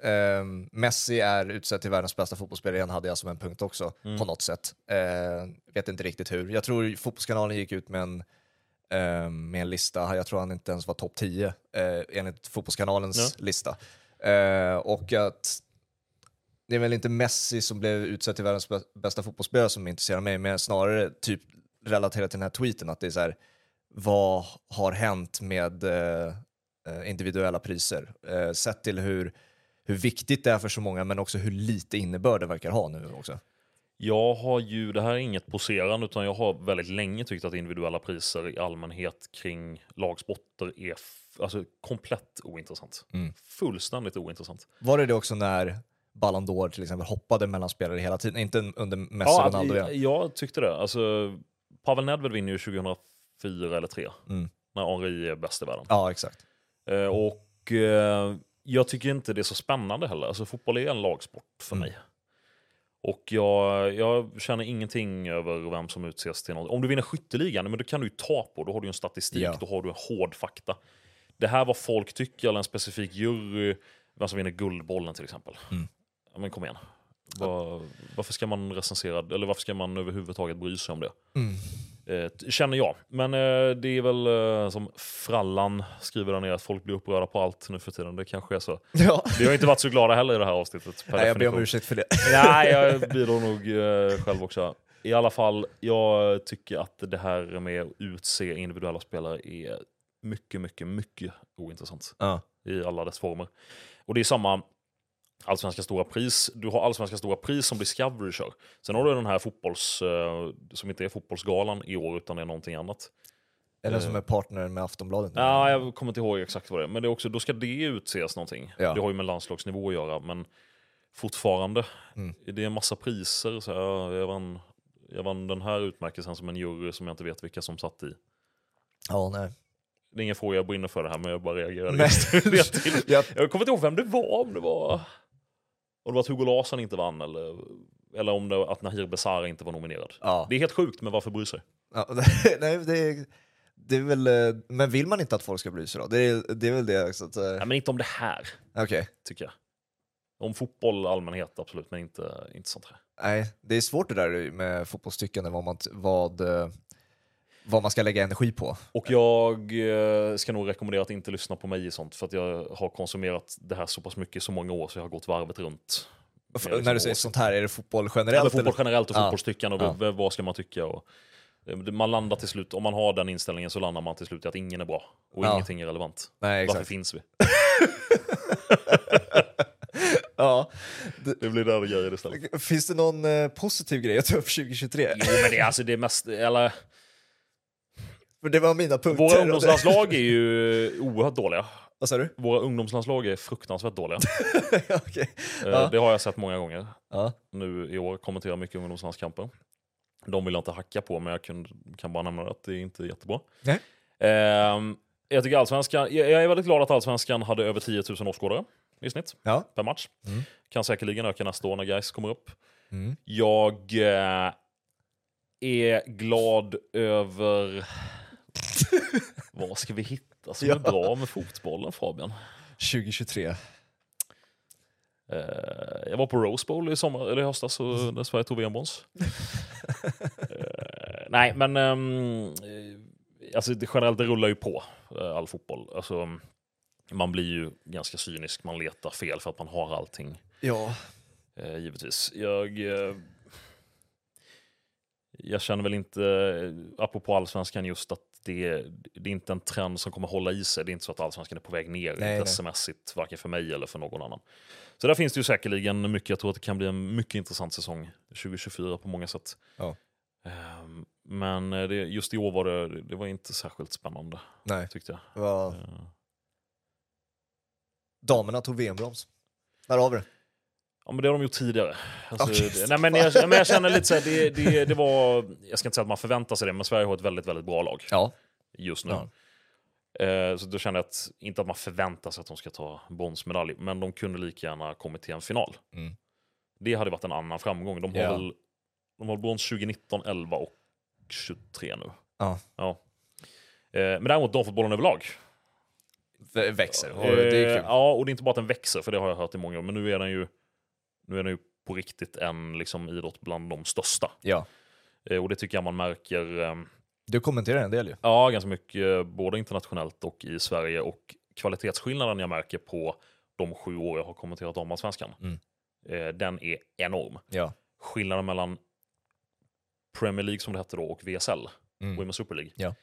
Ehm, Messi är utsedd till världens bästa fotbollsspelare igen, hade jag som en punkt också, på något sätt. Ehm, vet inte riktigt hur. Jag tror Fotbollskanalen gick ut med en, ehm, med en lista, jag tror han inte ens var topp 10 eh, enligt Fotbollskanalens lista. Ehm, och att det är väl inte Messi som blev utsedd till världens bä- bästa fotbollsspelare som intresserar mig, men snarare typ relaterat till den här tweeten, att det är så här, vad har hänt med eh, eh, individuella priser? Eh, sett till hur, hur viktigt det är för så många, men också hur lite innebörd det verkar ha nu också. Jag har ju, det här är inget poserande, utan jag har väldigt länge tyckt att individuella priser i allmänhet kring lagsporter är alltså, komplett ointressant. Mm. Fullständigt ointressant. Var det det också när Ballon d'Or till exempel hoppade mellan spelare hela tiden? Inte under Messi Ja, Ronaldo jag, jag tyckte det. Alltså, Pavel Nedved vinner ju 2004 eller 2003, Mm. när Henri är bäst i världen. Ja, exakt. Eh, och eh, jag tycker inte det är så spännande heller. Alltså, fotboll är en lagsport för Mm. mig. Och jag, jag känner ingenting över vem som utses till något. Om du vinner skytteligan, men då kan du ju ta på. Då har du ju en statistik, Ja. då har du en hård fakta. Det här vad folk tycker, eller en specifik jury, vem som vinner Guldbollen till exempel. Mm. Men kom igen. Var, varför ska man recensera, eller varför ska man överhuvudtaget bry sig om det? Mm. Eh, känner jag. Men eh, det är väl eh, som Frallan skriver där nere, att folk blir upprörda på allt nu för tiden. Det kanske är så. Ja. Vi har inte varit så glada heller i det här avsnittet. Nej, jag ber om ursäkt för det. Nej, jag bidrar nog eh, själv också. I alla fall, jag tycker att det här med att utse individuella spelare är mycket, mycket, mycket ointressant Ja. i alla dess former. Och det är samma Allsvenska stora pris. Du har Allsvenska stora pris som Discovery kör. Sen har du den här fotbolls, eh, som inte är fotbollsgalan i år utan det är någonting annat. Eller som är partner med Aftonbladet. nu. Ja, jag kommer inte ihåg exakt vad det är. Men det är också, då ska det utses någonting. Ja. Det har ju med landslagsnivå att göra, men fortfarande. Mm. Det är en massa priser. Så jag, jag, vann, jag vann den här utmärkelsen som en jury som jag inte vet vilka som satt i. Ja, nej. Det är ingen fråga jag brinner för det här, men jag bara reagerade just det till. Jag, Jag kommer inte ihåg vem det var. Om det var, om det var att Hugo Larsson inte vann eller, eller om det var att Nahir Besara inte var nominerad. ja. Det är helt sjukt, men varför bry sig? Ja, nej, det, är, det är väl, eh, men vill man inte att folk ska bry sig då? Det är, det är väl det. Så att, eh, Nej, men inte om det här, Okej, tycker jag. Om fotboll allmänhet, absolut, men inte, inte sånt här. nej, det är svårt det där med fotbollstyckande, vad man, vad, eh, vad man ska lägga energi på. Och jag eh, ska nog rekommendera att inte lyssna på mig i sånt, för att jag har konsumerat det här så pass mycket i så många år, så jag har gått varvet runt. F- Ja, liksom när du säger åsikt. sånt här, är det fotboll Eller generellt? fotboll eller? generellt och Ja. fotbollstyckande, och Ja. vad ska man tycka? Och, eh, man landar till slut, om man har den inställningen så landar man till slut i att ingen är bra och Ja. ingenting är relevant. Nej, Varför finns vi? Ja. Det blir där grejer istället. Finns det någon eh, positiv grej att ta upp 2023? Jo, men det är alltså det mest, eller, För det var mina punkter. våra ungdomslandslag är ju oerhört dåliga. Vad sa du? Våra ungdomslandslag är fruktansvärt dåliga. Okej. Eh, Ja. Det har jag sett många gånger. Ja. nu i år kommenterar mycket ungdomslandskamper. De vill jag inte hacka på, men jag kan, kan bara nämna att det är inte jättebra. Nej. Ehm, jag, tycker allsvenskan, jag, jag är väldigt glad att allsvenskan hade över 10 000 åskådare i snitt Ja. per match. Mm. Kan säkerligen öka nästa år när guys kommer upp. Mm. Jag eh, är glad över... Vad ska vi hitta som är bra med fotbollen, Fabian? 2023. Eh, jag var på Rose Bowl i, sommar, eller i höstas där Sverige tog VM-brons. Eh, nej, men ehm, eh, alltså, det, generellt det rullar ju på all fotboll. Alltså, man blir ju ganska cynisk, man letar fel för att man har allting. Ja. Eh, givetvis. Jag, eh, jag känner väl inte, apropå allsvenskan, just att det, det är inte en trend som kommer hålla i sig. Det är inte så att allsvenskan är på väg ner Nej, intressemässigt, varken för mig eller för någon annan. Så där finns det ju säkerligen mycket. Jag tror att det kan bli en mycket intressant säsong 2024 på många sätt. Ja. Ehm, Men eh, det, just i år var det, det var inte särskilt spännande, Nej. tyckte jag. Var... Eh, Damerna tog VM-broms. Där har vi det. Ja men det har de gjort tidigare. Alltså, Okej, det, nej, men, jag, men jag känner lite såhär, det, det, det var, jag ska inte säga att man förväntar sig det, men Sverige har ett väldigt, väldigt bra lag Ja. just nu. Ja. Eh, så då känner jag att, inte att man förväntar sig att de ska ta bronsmedalj, men de kunde lika gärna kommit till en final. Mm. Det hade varit en annan framgång. De har Ja. väl de har brons 2019, 11 och 23 nu. Ja. ja. Eh, men däremot damfotbollen överlag. vä- växer. Och det är Eh, kul. Ja, och det är inte bara att den växer, för det har jag hört i många år, men nu är den ju, nu är den ju på riktigt en liksom, idrott bland de största. Ja. Eh, och det tycker jag man märker eh, Du kommenterar en del ju. ja, ganska mycket, eh, både internationellt och i Sverige. Och kvalitetsskillnaden jag märker på de sju år jag har kommenterat damallsvenskan, Mm. eh, den är enorm. Ja. Skillnaden mellan Premier League som det hette då och VSL, Mm. Women's Super League, Ja.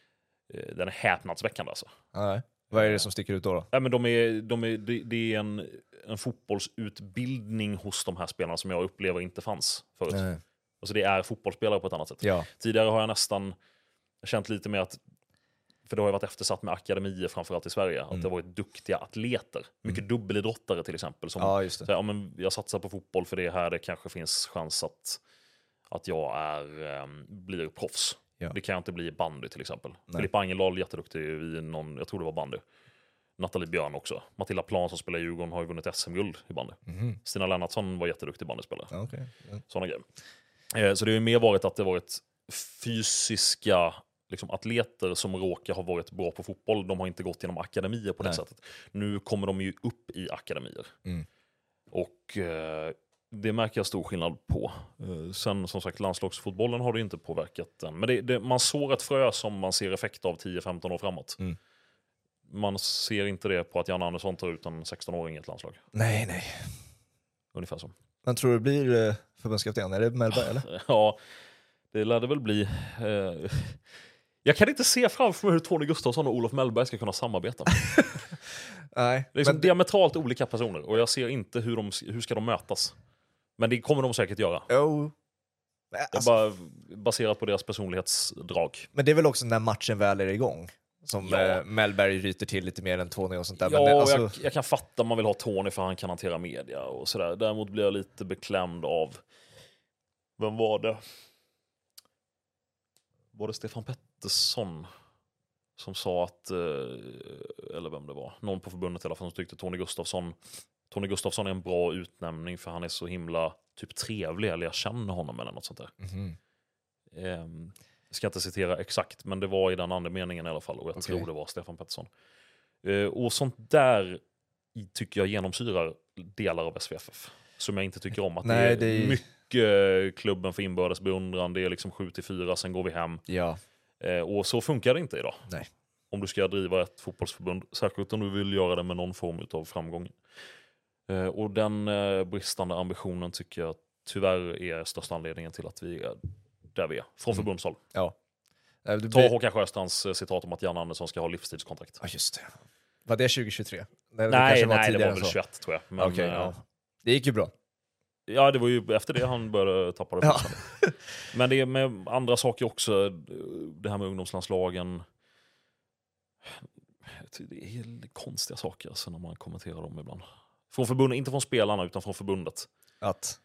den är häpnadsväckande alltså. Nej. Vad är det som sticker ut då? då? Ja, men de är, de är, det, är en, en fotbollsutbildning hos de här spelarna som jag upplever inte fanns förut. Nej. Alltså det är fotbollsspelare på ett annat sätt. Ja. Tidigare har jag nästan känt lite mer att, för det har ju varit eftersatt med akademier framförallt i Sverige, att det har varit duktiga atleter. Mycket dubbelidrottare till exempel. Som, ja, så ja, men jag satsar på fotboll för det är här det kanske finns chans att, att jag är, ehm, blir proffs. Ja. Det kan inte bli bandy till exempel. Nej. Filippa Angeldal jätteduktig i någon, jag tror det var bandy. Nathalie Björn också. Matilda Plan som spelar i Djurgården har ju vunnit SM-guld i bandy. Mhm. Stina Lennartsson var jätteduktig bandyspelare. Okej. Ja. Sådana grejer. Eh, Så det har ju mer varit att det varit fysiska liksom, atleter som råkar ha varit bra på fotboll. De har inte gått genom akademier på det Nej. sättet. Nu kommer de ju upp i akademier. Mm. Och eh, det märker jag stor skillnad på. Eh, sen som sagt, landslagsfotbollen har det inte påverkat den. Men det, det, man sår ett frö som man ser effekt av 10-15 år framåt. Mm. Man ser inte det på att Jan Andersson tar ut en 16-åring i ett landslag. Nej, nej. Ungefär så. Men tror du det blir eh, förbundskapten? Är det Mellberg eller? Ja, det lär det väl bli. Eh, jag kan inte se framför mig hur Tony Gustafsson och Olof Mellberg ska kunna samarbeta. Nej. Det är liksom men, diametralt olika personer och jag ser inte hur, de, hur ska de mötas. Men det kommer de säkert göra. är Alltså, bara baserat på deras personlighetsdrag. men det är väl också när matchen väl är igång. Som Ja. eh, Mellberg ryter till lite mer än Tony och sånt där. Ja, men, det- alltså, jag, jag kan fatta om man vill ha Tony för han kan hantera media och sådär. Däremot blir jag lite beklämd av, vem var det? Var det Stefan Pettersson som sa att, eh, eller vem det var, någon på förbundet i alla fall som tyckte Tony Gustafsson Tony Gustafsson är en bra utnämning för han är så himla typ trevlig, eller jag känner honom eller något sånt där. Mhm. Ehm, jag ska inte citera exakt, men det var i den andemeningen i alla fall. Och jag Okej. tror det var Stefan Pettersson. Eh, och sånt där tycker jag genomsyrar delar av SVFF. Som jag inte tycker om. Att Nej, det är det är- mycket klubben för inbördes beundran. Det är liksom 7 till 4, sen går vi hem. Ja. Eh, och så funkar det inte idag. Nej. Om du ska driva ett fotbollsförbund. Särskilt om du vill göra det med någon form av framgång. Eh, och den eh, bristande ambitionen tycker jag tyvärr är största anledningen till att vi är där vi är. Från Mm. förbundshåll. ja. Eh, det Ta blir- Håkan Sjöstrands citat om att Jan Andersson ska ha livstidskontrakt. Ja, just det. Var det 2023? Nej, det nej, kanske nej det var väl så. 21 tror jag. Men, eh, ja. Det gick ju bra. ja, det var ju efter det han började tappa det Ja. Men det är med andra saker också. Det här med ungdomslandslagen. Det är konstiga saker alltså, när man kommenterar dem ibland. Från förbundet, inte från spelarna utan från förbundet. Att,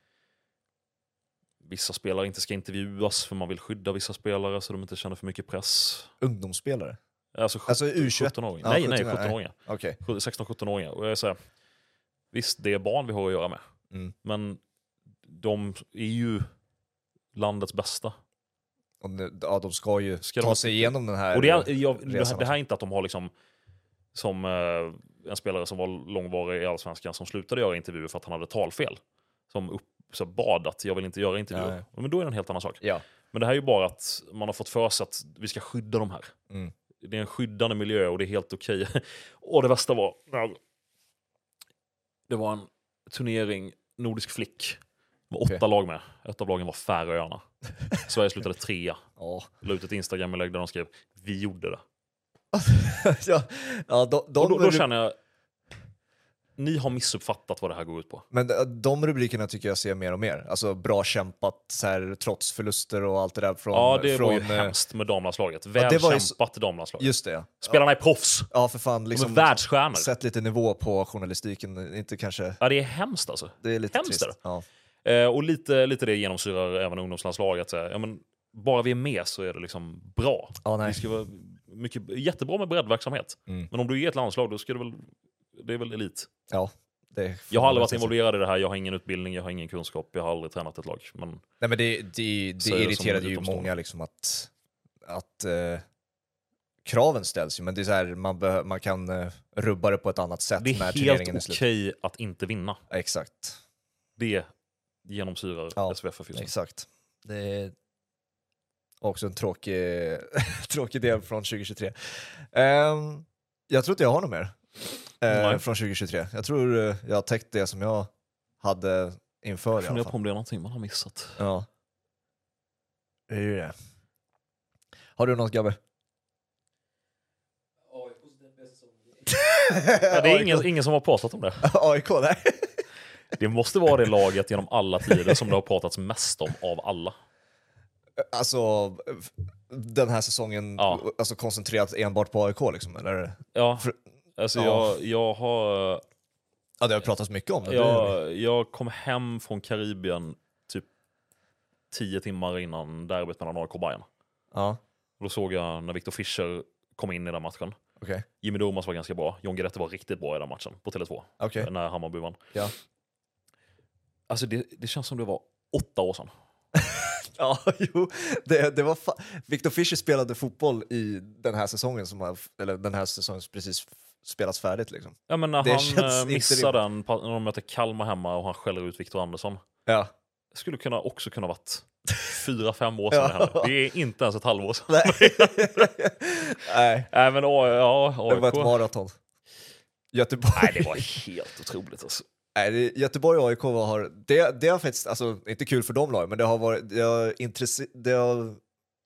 Vissa spelare inte ska intervjuas för man vill skydda vissa spelare så de inte känner för mycket press. ungdomsspelare? Alltså, Alltså U21? 17-åringar. Ja, nej, nej, 17, nej. 17-åringar. Okej. 16-17-åringar. Och jag här, visst, det är barn vi har att göra med. Mm. Men de är ju landets bästa. Och nu- Ja, de ska ju Ska ta de- sig igenom den här... Och det, är, jag, det, här, det här är inte att de har liksom som eh, en spelare som var långvarig i Allsvenskan som slutade göra intervjuer för att han hade talfel. Som upp, så bad att jag vill inte göra intervjuer. Ja, Men då är det en helt annan sak. Ja. Men det här är ju bara att man har fått för sig att vi ska skydda de här. Mm. Det är en skyddande miljö och det är helt okej. och det värsta var, det var en turnering, Nordisk flick. Det var åtta Okej. lag med. Ett av lagen var Färöarna. Sverige slutade trea. Ja. La ut ett Instagram-inlägg där de skrev vi gjorde det. ja, ja de, de, och då, då känner jag, ni har missuppfattat vad det här går ut på. Men de- de rubrikerna tycker jag ser mer och mer. Alltså bra kämpat, så här, trots förluster och allt det där från... ja, det från, var ju eh, hemskt med damlandslaget. Väl det var ju s- kämpat damlandslag. Just det, ja. Spelarna är proffs. Ja, för fan. De Liksom, är världsstjärnor. Sätt lite nivå på journalistiken, inte kanske... Ja, det är hemskt alltså. Det är lite Hemskt trist. Ja. Eh, och lite, lite det genomsyrar även ungdomslandslaget. Så här, Ja, men, bara vi är med så är det liksom bra. Ja, nej. Det ska vara mycket, jättebra med breddverksamhet. Mm. Men om du är ett landslag, då ska det väl, det är väl elit. ja det Jag har aldrig varit involverad i det här, jag har ingen utbildning, jag har ingen kunskap, jag har aldrig tränat ett lag. Men Nej, men det, det, det är det irriterade ju många liksom att, att eh, kraven ställs ju, men det är så här, man, behö- man kan eh, rubba det på ett annat sätt Det är när helt turneringen är okej slut. att inte vinna. Exakt. Det genomsyrar Ja, SVFF just nu. Exakt. Det är också en tråkig, tråkig del från 2023. Ehm, jag tror inte jag har något mer Nej. från 2023. Jag tror eh, jag har täckt det som jag hade inför i Jag alla funderar fall. på om det är någonting man har missat. Ja. Det är ju det. Har du något Gabbe? Ja, det är ingen, ingen som har pratat om det. AIK, nej. Det måste vara det laget genom alla tider som det har pratats mest om av alla. Alltså, den här säsongen Ja. alltså, koncentrerat enbart på AIK liksom, eller? Ja, För- alltså Ja. jag, jag har... Ja, det har pratats mycket om det. Jag, jag kom hem från Karibien typ tio timmar innan derbyt mellan AIK och Bayern. Ja, då såg jag när Victor Fischer kom in i den matchen. okej. Jimmy Domas var ganska bra. John Guidetti var riktigt bra i den matchen på Tele2 Okej. när Hammarby vann. Ja. Alltså det, det känns som det var åtta år sedan. Ja, jo. Det, det var Victor Fischer spelade fotboll i den här säsongen, som har, eller den här säsongen som precis spelats färdigt liksom. Ja, men när Det han eh, missar den när de möter Kalmar hemma och han skäller ut Victor Andersson. Ja. Det skulle kunna också kunna varit fyra, fem år sedan. det hände. Det är inte ens ett halvår sedan. Nej. Nej, Nej, men ja, det var ett AIK. maraton. Göteborg, Nej, det var helt otroligt. Alltså. Nej, Göteborg och AIK har, det, det har faktiskt, alltså inte kul för de lagen, men det har, varit, det, har intresse, det har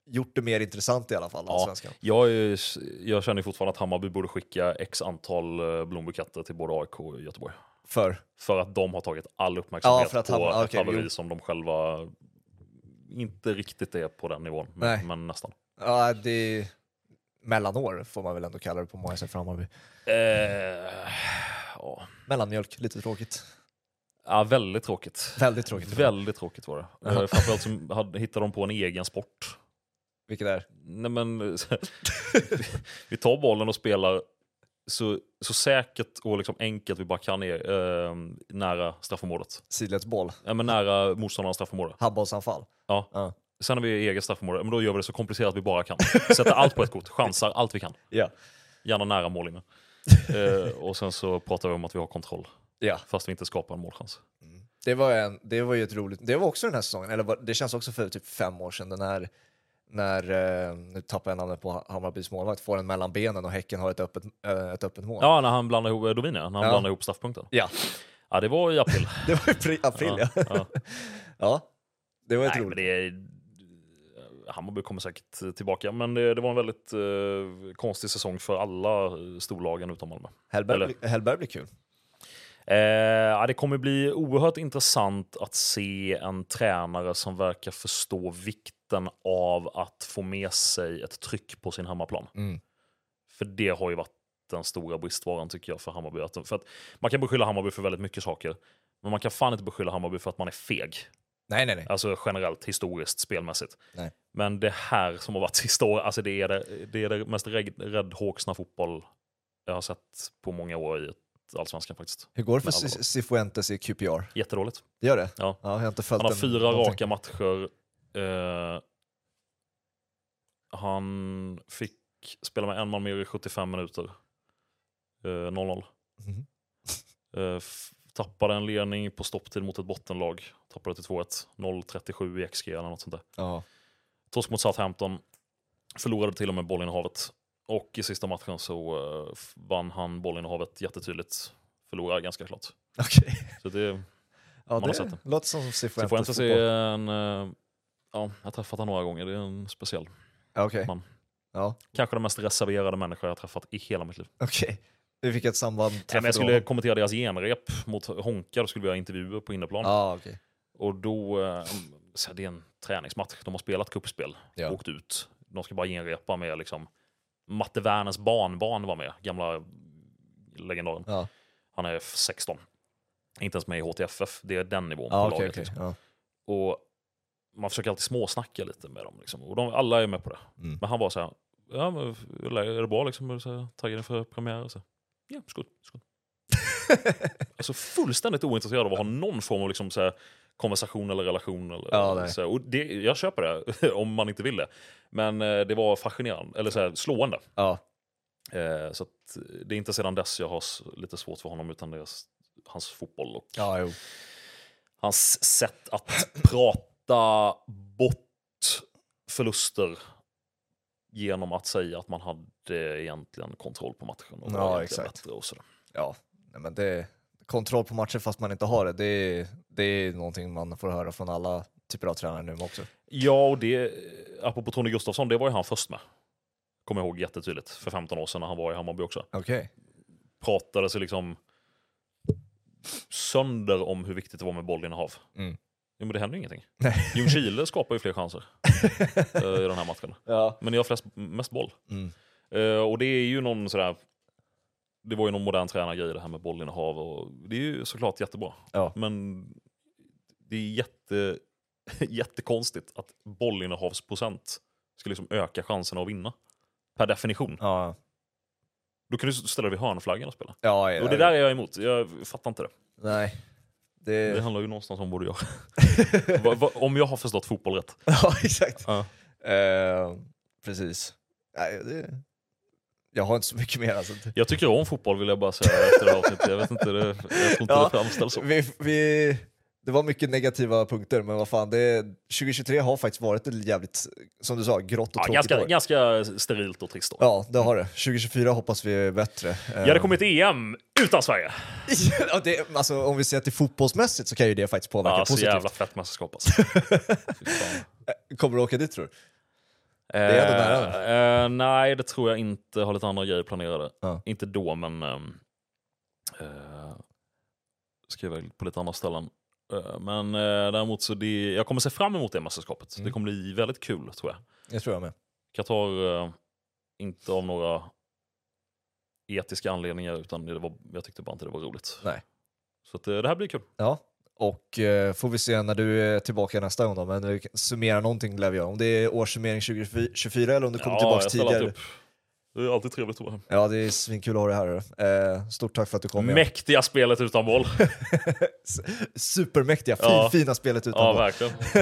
gjort det mer intressant i alla fall, Ja. Jag, är, jag känner fortfarande att Hammarby borde skicka x antal eh, blombuketter till både AIK och Göteborg. För, För att de har tagit all uppmärksamhet Ja, på Hammar- ett haveri jo. som de själva inte riktigt är på den nivån, men, men nästan. ja det är mellanår får man väl ändå kalla det på många sätt för Hammarby. Eh, ja. Mellanmjölk, lite tråkigt. ja, väldigt tråkigt. Väldigt tråkigt. Väldigt tråkigt var det. Ja. Eh, Framförallt så hade, hittade de på en egen sport. Vilket är? Nej, men, vi tar bollen och spelar så, så säkert och liksom enkelt vi bara kan är, eh, nära straffområdet. Sidledsboll, Ja, men nära motståndarnas straffområde. handbollsanfall. Ja. Ja. Sen har vi eget straffområde, men då gör vi det så komplicerat vi bara kan. Sätter allt på ett kort, chansar allt vi kan. Ja. Gärna nära mållinjen. Eh, och sen så pratar vi om att vi har kontroll, ja. fast vi inte skapar en målchans. Det var, en, det var ju ett roligt, det var också den här säsongen, eller var- det känns också för typ fem år sedan, den här när, eh, nu tappar jag namnet på Hammarbys målvakt, får den mellan benen och Häcken har ett öppet, eh, ett öppet mål. Ja, när han blandar ihop, eh, Dominia, när han Ja. blandar ihop straffpunkten. Ja, Ja, det var i april. det var i pri- april ja. Ja, ja. det var ett Nej, men roligt. det är... Hammarby kommer säkert tillbaka, men det, det var en väldigt eh, konstig säsong för alla eh, storlagen utom Malmö. Hellberg, blir- Hellberg blir kul. Eh, det kommer bli oerhört intressant att se en tränare som verkar förstå vikten av att få med sig ett tryck på sin hemmaplan. Mm. För det har ju varit den stora bristvaran tycker jag för Hammarby. Att, för att man kan beskylla Hammarby för väldigt mycket saker, men man kan fan inte beskylla Hammarby för att man är feg. Nej, nej, nej. Alltså generellt, historiskt, spelmässigt. Nej. Men det här som har varit historia, alltså det är det, det, är det mest rädd- räddhågsna fotboll jag har sett på många år i allsvenskan faktiskt. Hur går det för Cifuentes i QPR? Jättedåligt. Det gör det? Ja. jag har inte följt Han har fyra någonting. raka matcher. Eh, han fick spela med en man mer i 75 minuter. Eh, 0-0. Mhm. Eh, f- tappade en ledning på stopptid mot ett bottenlag. Tappade till 2-1. 0-37 i XG eller något sånt där. Ja. Torsk mot Southampton. Förlorade till och med bollinnehavet. Och i sista matchen så f- vann han bollinnehavet jättetydligt. Förlorade ganska klart. Okej. Så det, Ja, det sett det. låter som Cifuentes fotboll. en... eh, Ja, jag har träffat honom några gånger. Det är en speciell. Ja, Okej. man. Ja, Kanske den mest reserverade människa jag har träffat i hela mitt liv. okej. Vi fick ett samband. Nej, men jag skulle honom. kommentera deras genrep mot Honka. Då skulle vi ha intervjuer på inneplan. Ja, okej. Och då, eh, så det är en träningsmatch. De har spelat kuppspel, Ja. åkt ut. De ska bara genrepa med liksom, Matte Werners barnbarn var med, gamla legendaren. Ja, Han är 16. Inte ens med i HTFF, det är den nivån ja på okej. laget. Liksom. Ja. Och man försöker alltid småsnacka lite med dem. Liksom. Och de, alla är med på det. Mm. Men han var så här, ja, men, är det bra liksom? Taggad inför premiär? Så, ja, skål. skål. alltså fullständigt ointresserad av att ha någon form av liksom, så här, konversation eller relation. Eller, Ja, så, och det, jag köper det, om man inte vill det. Men eh, det var fascinerande, eller så här, slående. Ja, Eh, så att, det är inte sedan dess jag har lite svårt för honom, utan det är hans fotboll och ja hans sätt att prata bort förluster genom att säga att man hade egentligen kontroll på matchen. Och var Ja, exakt. Bättre och sådär. Ja, men det, kontroll på matcher fast man inte har det, det är, det är någonting man får höra från alla typer av tränare nu också. Ja, och det, apropå Tony Gustafsson, det var ju han först med. Kommer jag ihåg jättetydligt, för 15 år sedan när han var i Hammarby också. Okej. Pratade sig liksom sönder om hur viktigt det var med bollinnehav. Mm. Jo, men det hände ju ingenting. Ljungskile skapar ju fler chanser eh, i den här matchen. Ja. Men ni har flest, mest boll. Mm. Eh, och det är ju någon sådär... Det var ju någon modern tränargrej det här med bollinnehav och det är ju såklart jättebra. Ja. Men det är jätte, jättekonstigt att bollinnehavsprocent ska liksom öka chanserna att vinna. Per definition. Ja. Då kan du ställa dig vid hörnflaggan och spela. Ja, ja, Och det där är jag emot. Jag fattar inte det. Nej. Det Det... handlar ju någonstans om. Va- va- om jag har förstått fotboll rätt. ja, exakt. Ja. Eh, precis. Nej, det... Jag har inte så mycket mer. Alltså. Jag tycker om fotboll vill jag bara säga efter det här avsnittet. Jag vet inte, det, jag tror inte Ja. det framställs så. Vi, vi, det var mycket negativa punkter, men vad fan, det, 2023 har faktiskt varit ett jävligt, som du sa, grått och Ja, tråkigt ganska, år. ganska sterilt och trist. Då. Ja, det har det. 2024 hoppas vi är bättre. Ja, det kommer ett EM utan Sverige. ja, det, alltså, om vi ser till fotbollsmässigt så kan ju det faktiskt påverka Ja, så positivt. jävla fett mästerskap alltså. Kommer du åka dit tror du? Är ändå nära. Eh, eh, nej, det tror jag inte. Har lite andra grejer planerade. Ja. Inte då, men ehm, eh, ska iväg på lite andra ställen. Eh, men eh, däremot så det, jag kommer se fram emot det mästerskapet. Mm. Det kommer bli väldigt kul tror jag. Jag tror jag med. Qatar, eh, inte av några etiska anledningar, utan det var, jag tyckte bara inte det var roligt. Nej. Så att, eh, det här blir kul. Ja, och eh, får vi se när du är tillbaka nästa gång då, men vi kan summera någonting lär vi göra. Om det är årssummering 2024 eller om du kommer tillbaka ställer alltid tidigare. upp. Det är alltid trevligt att vara här. Ja, det är svinkul att ha dig här. Eh, stort tack för att du kom. igen. Mäktiga spelet utan boll. Supermäktiga, fin, Ja. fina spelet utan Ja, boll. verkligen.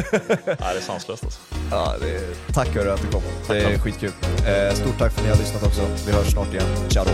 Nej, det är sanslöst alltså. Ja, det är, tack hörru att du kom. Det är skitkul. Eh, stort tack för att ni har lyssnat också. Vi hörs snart igen. Ciao.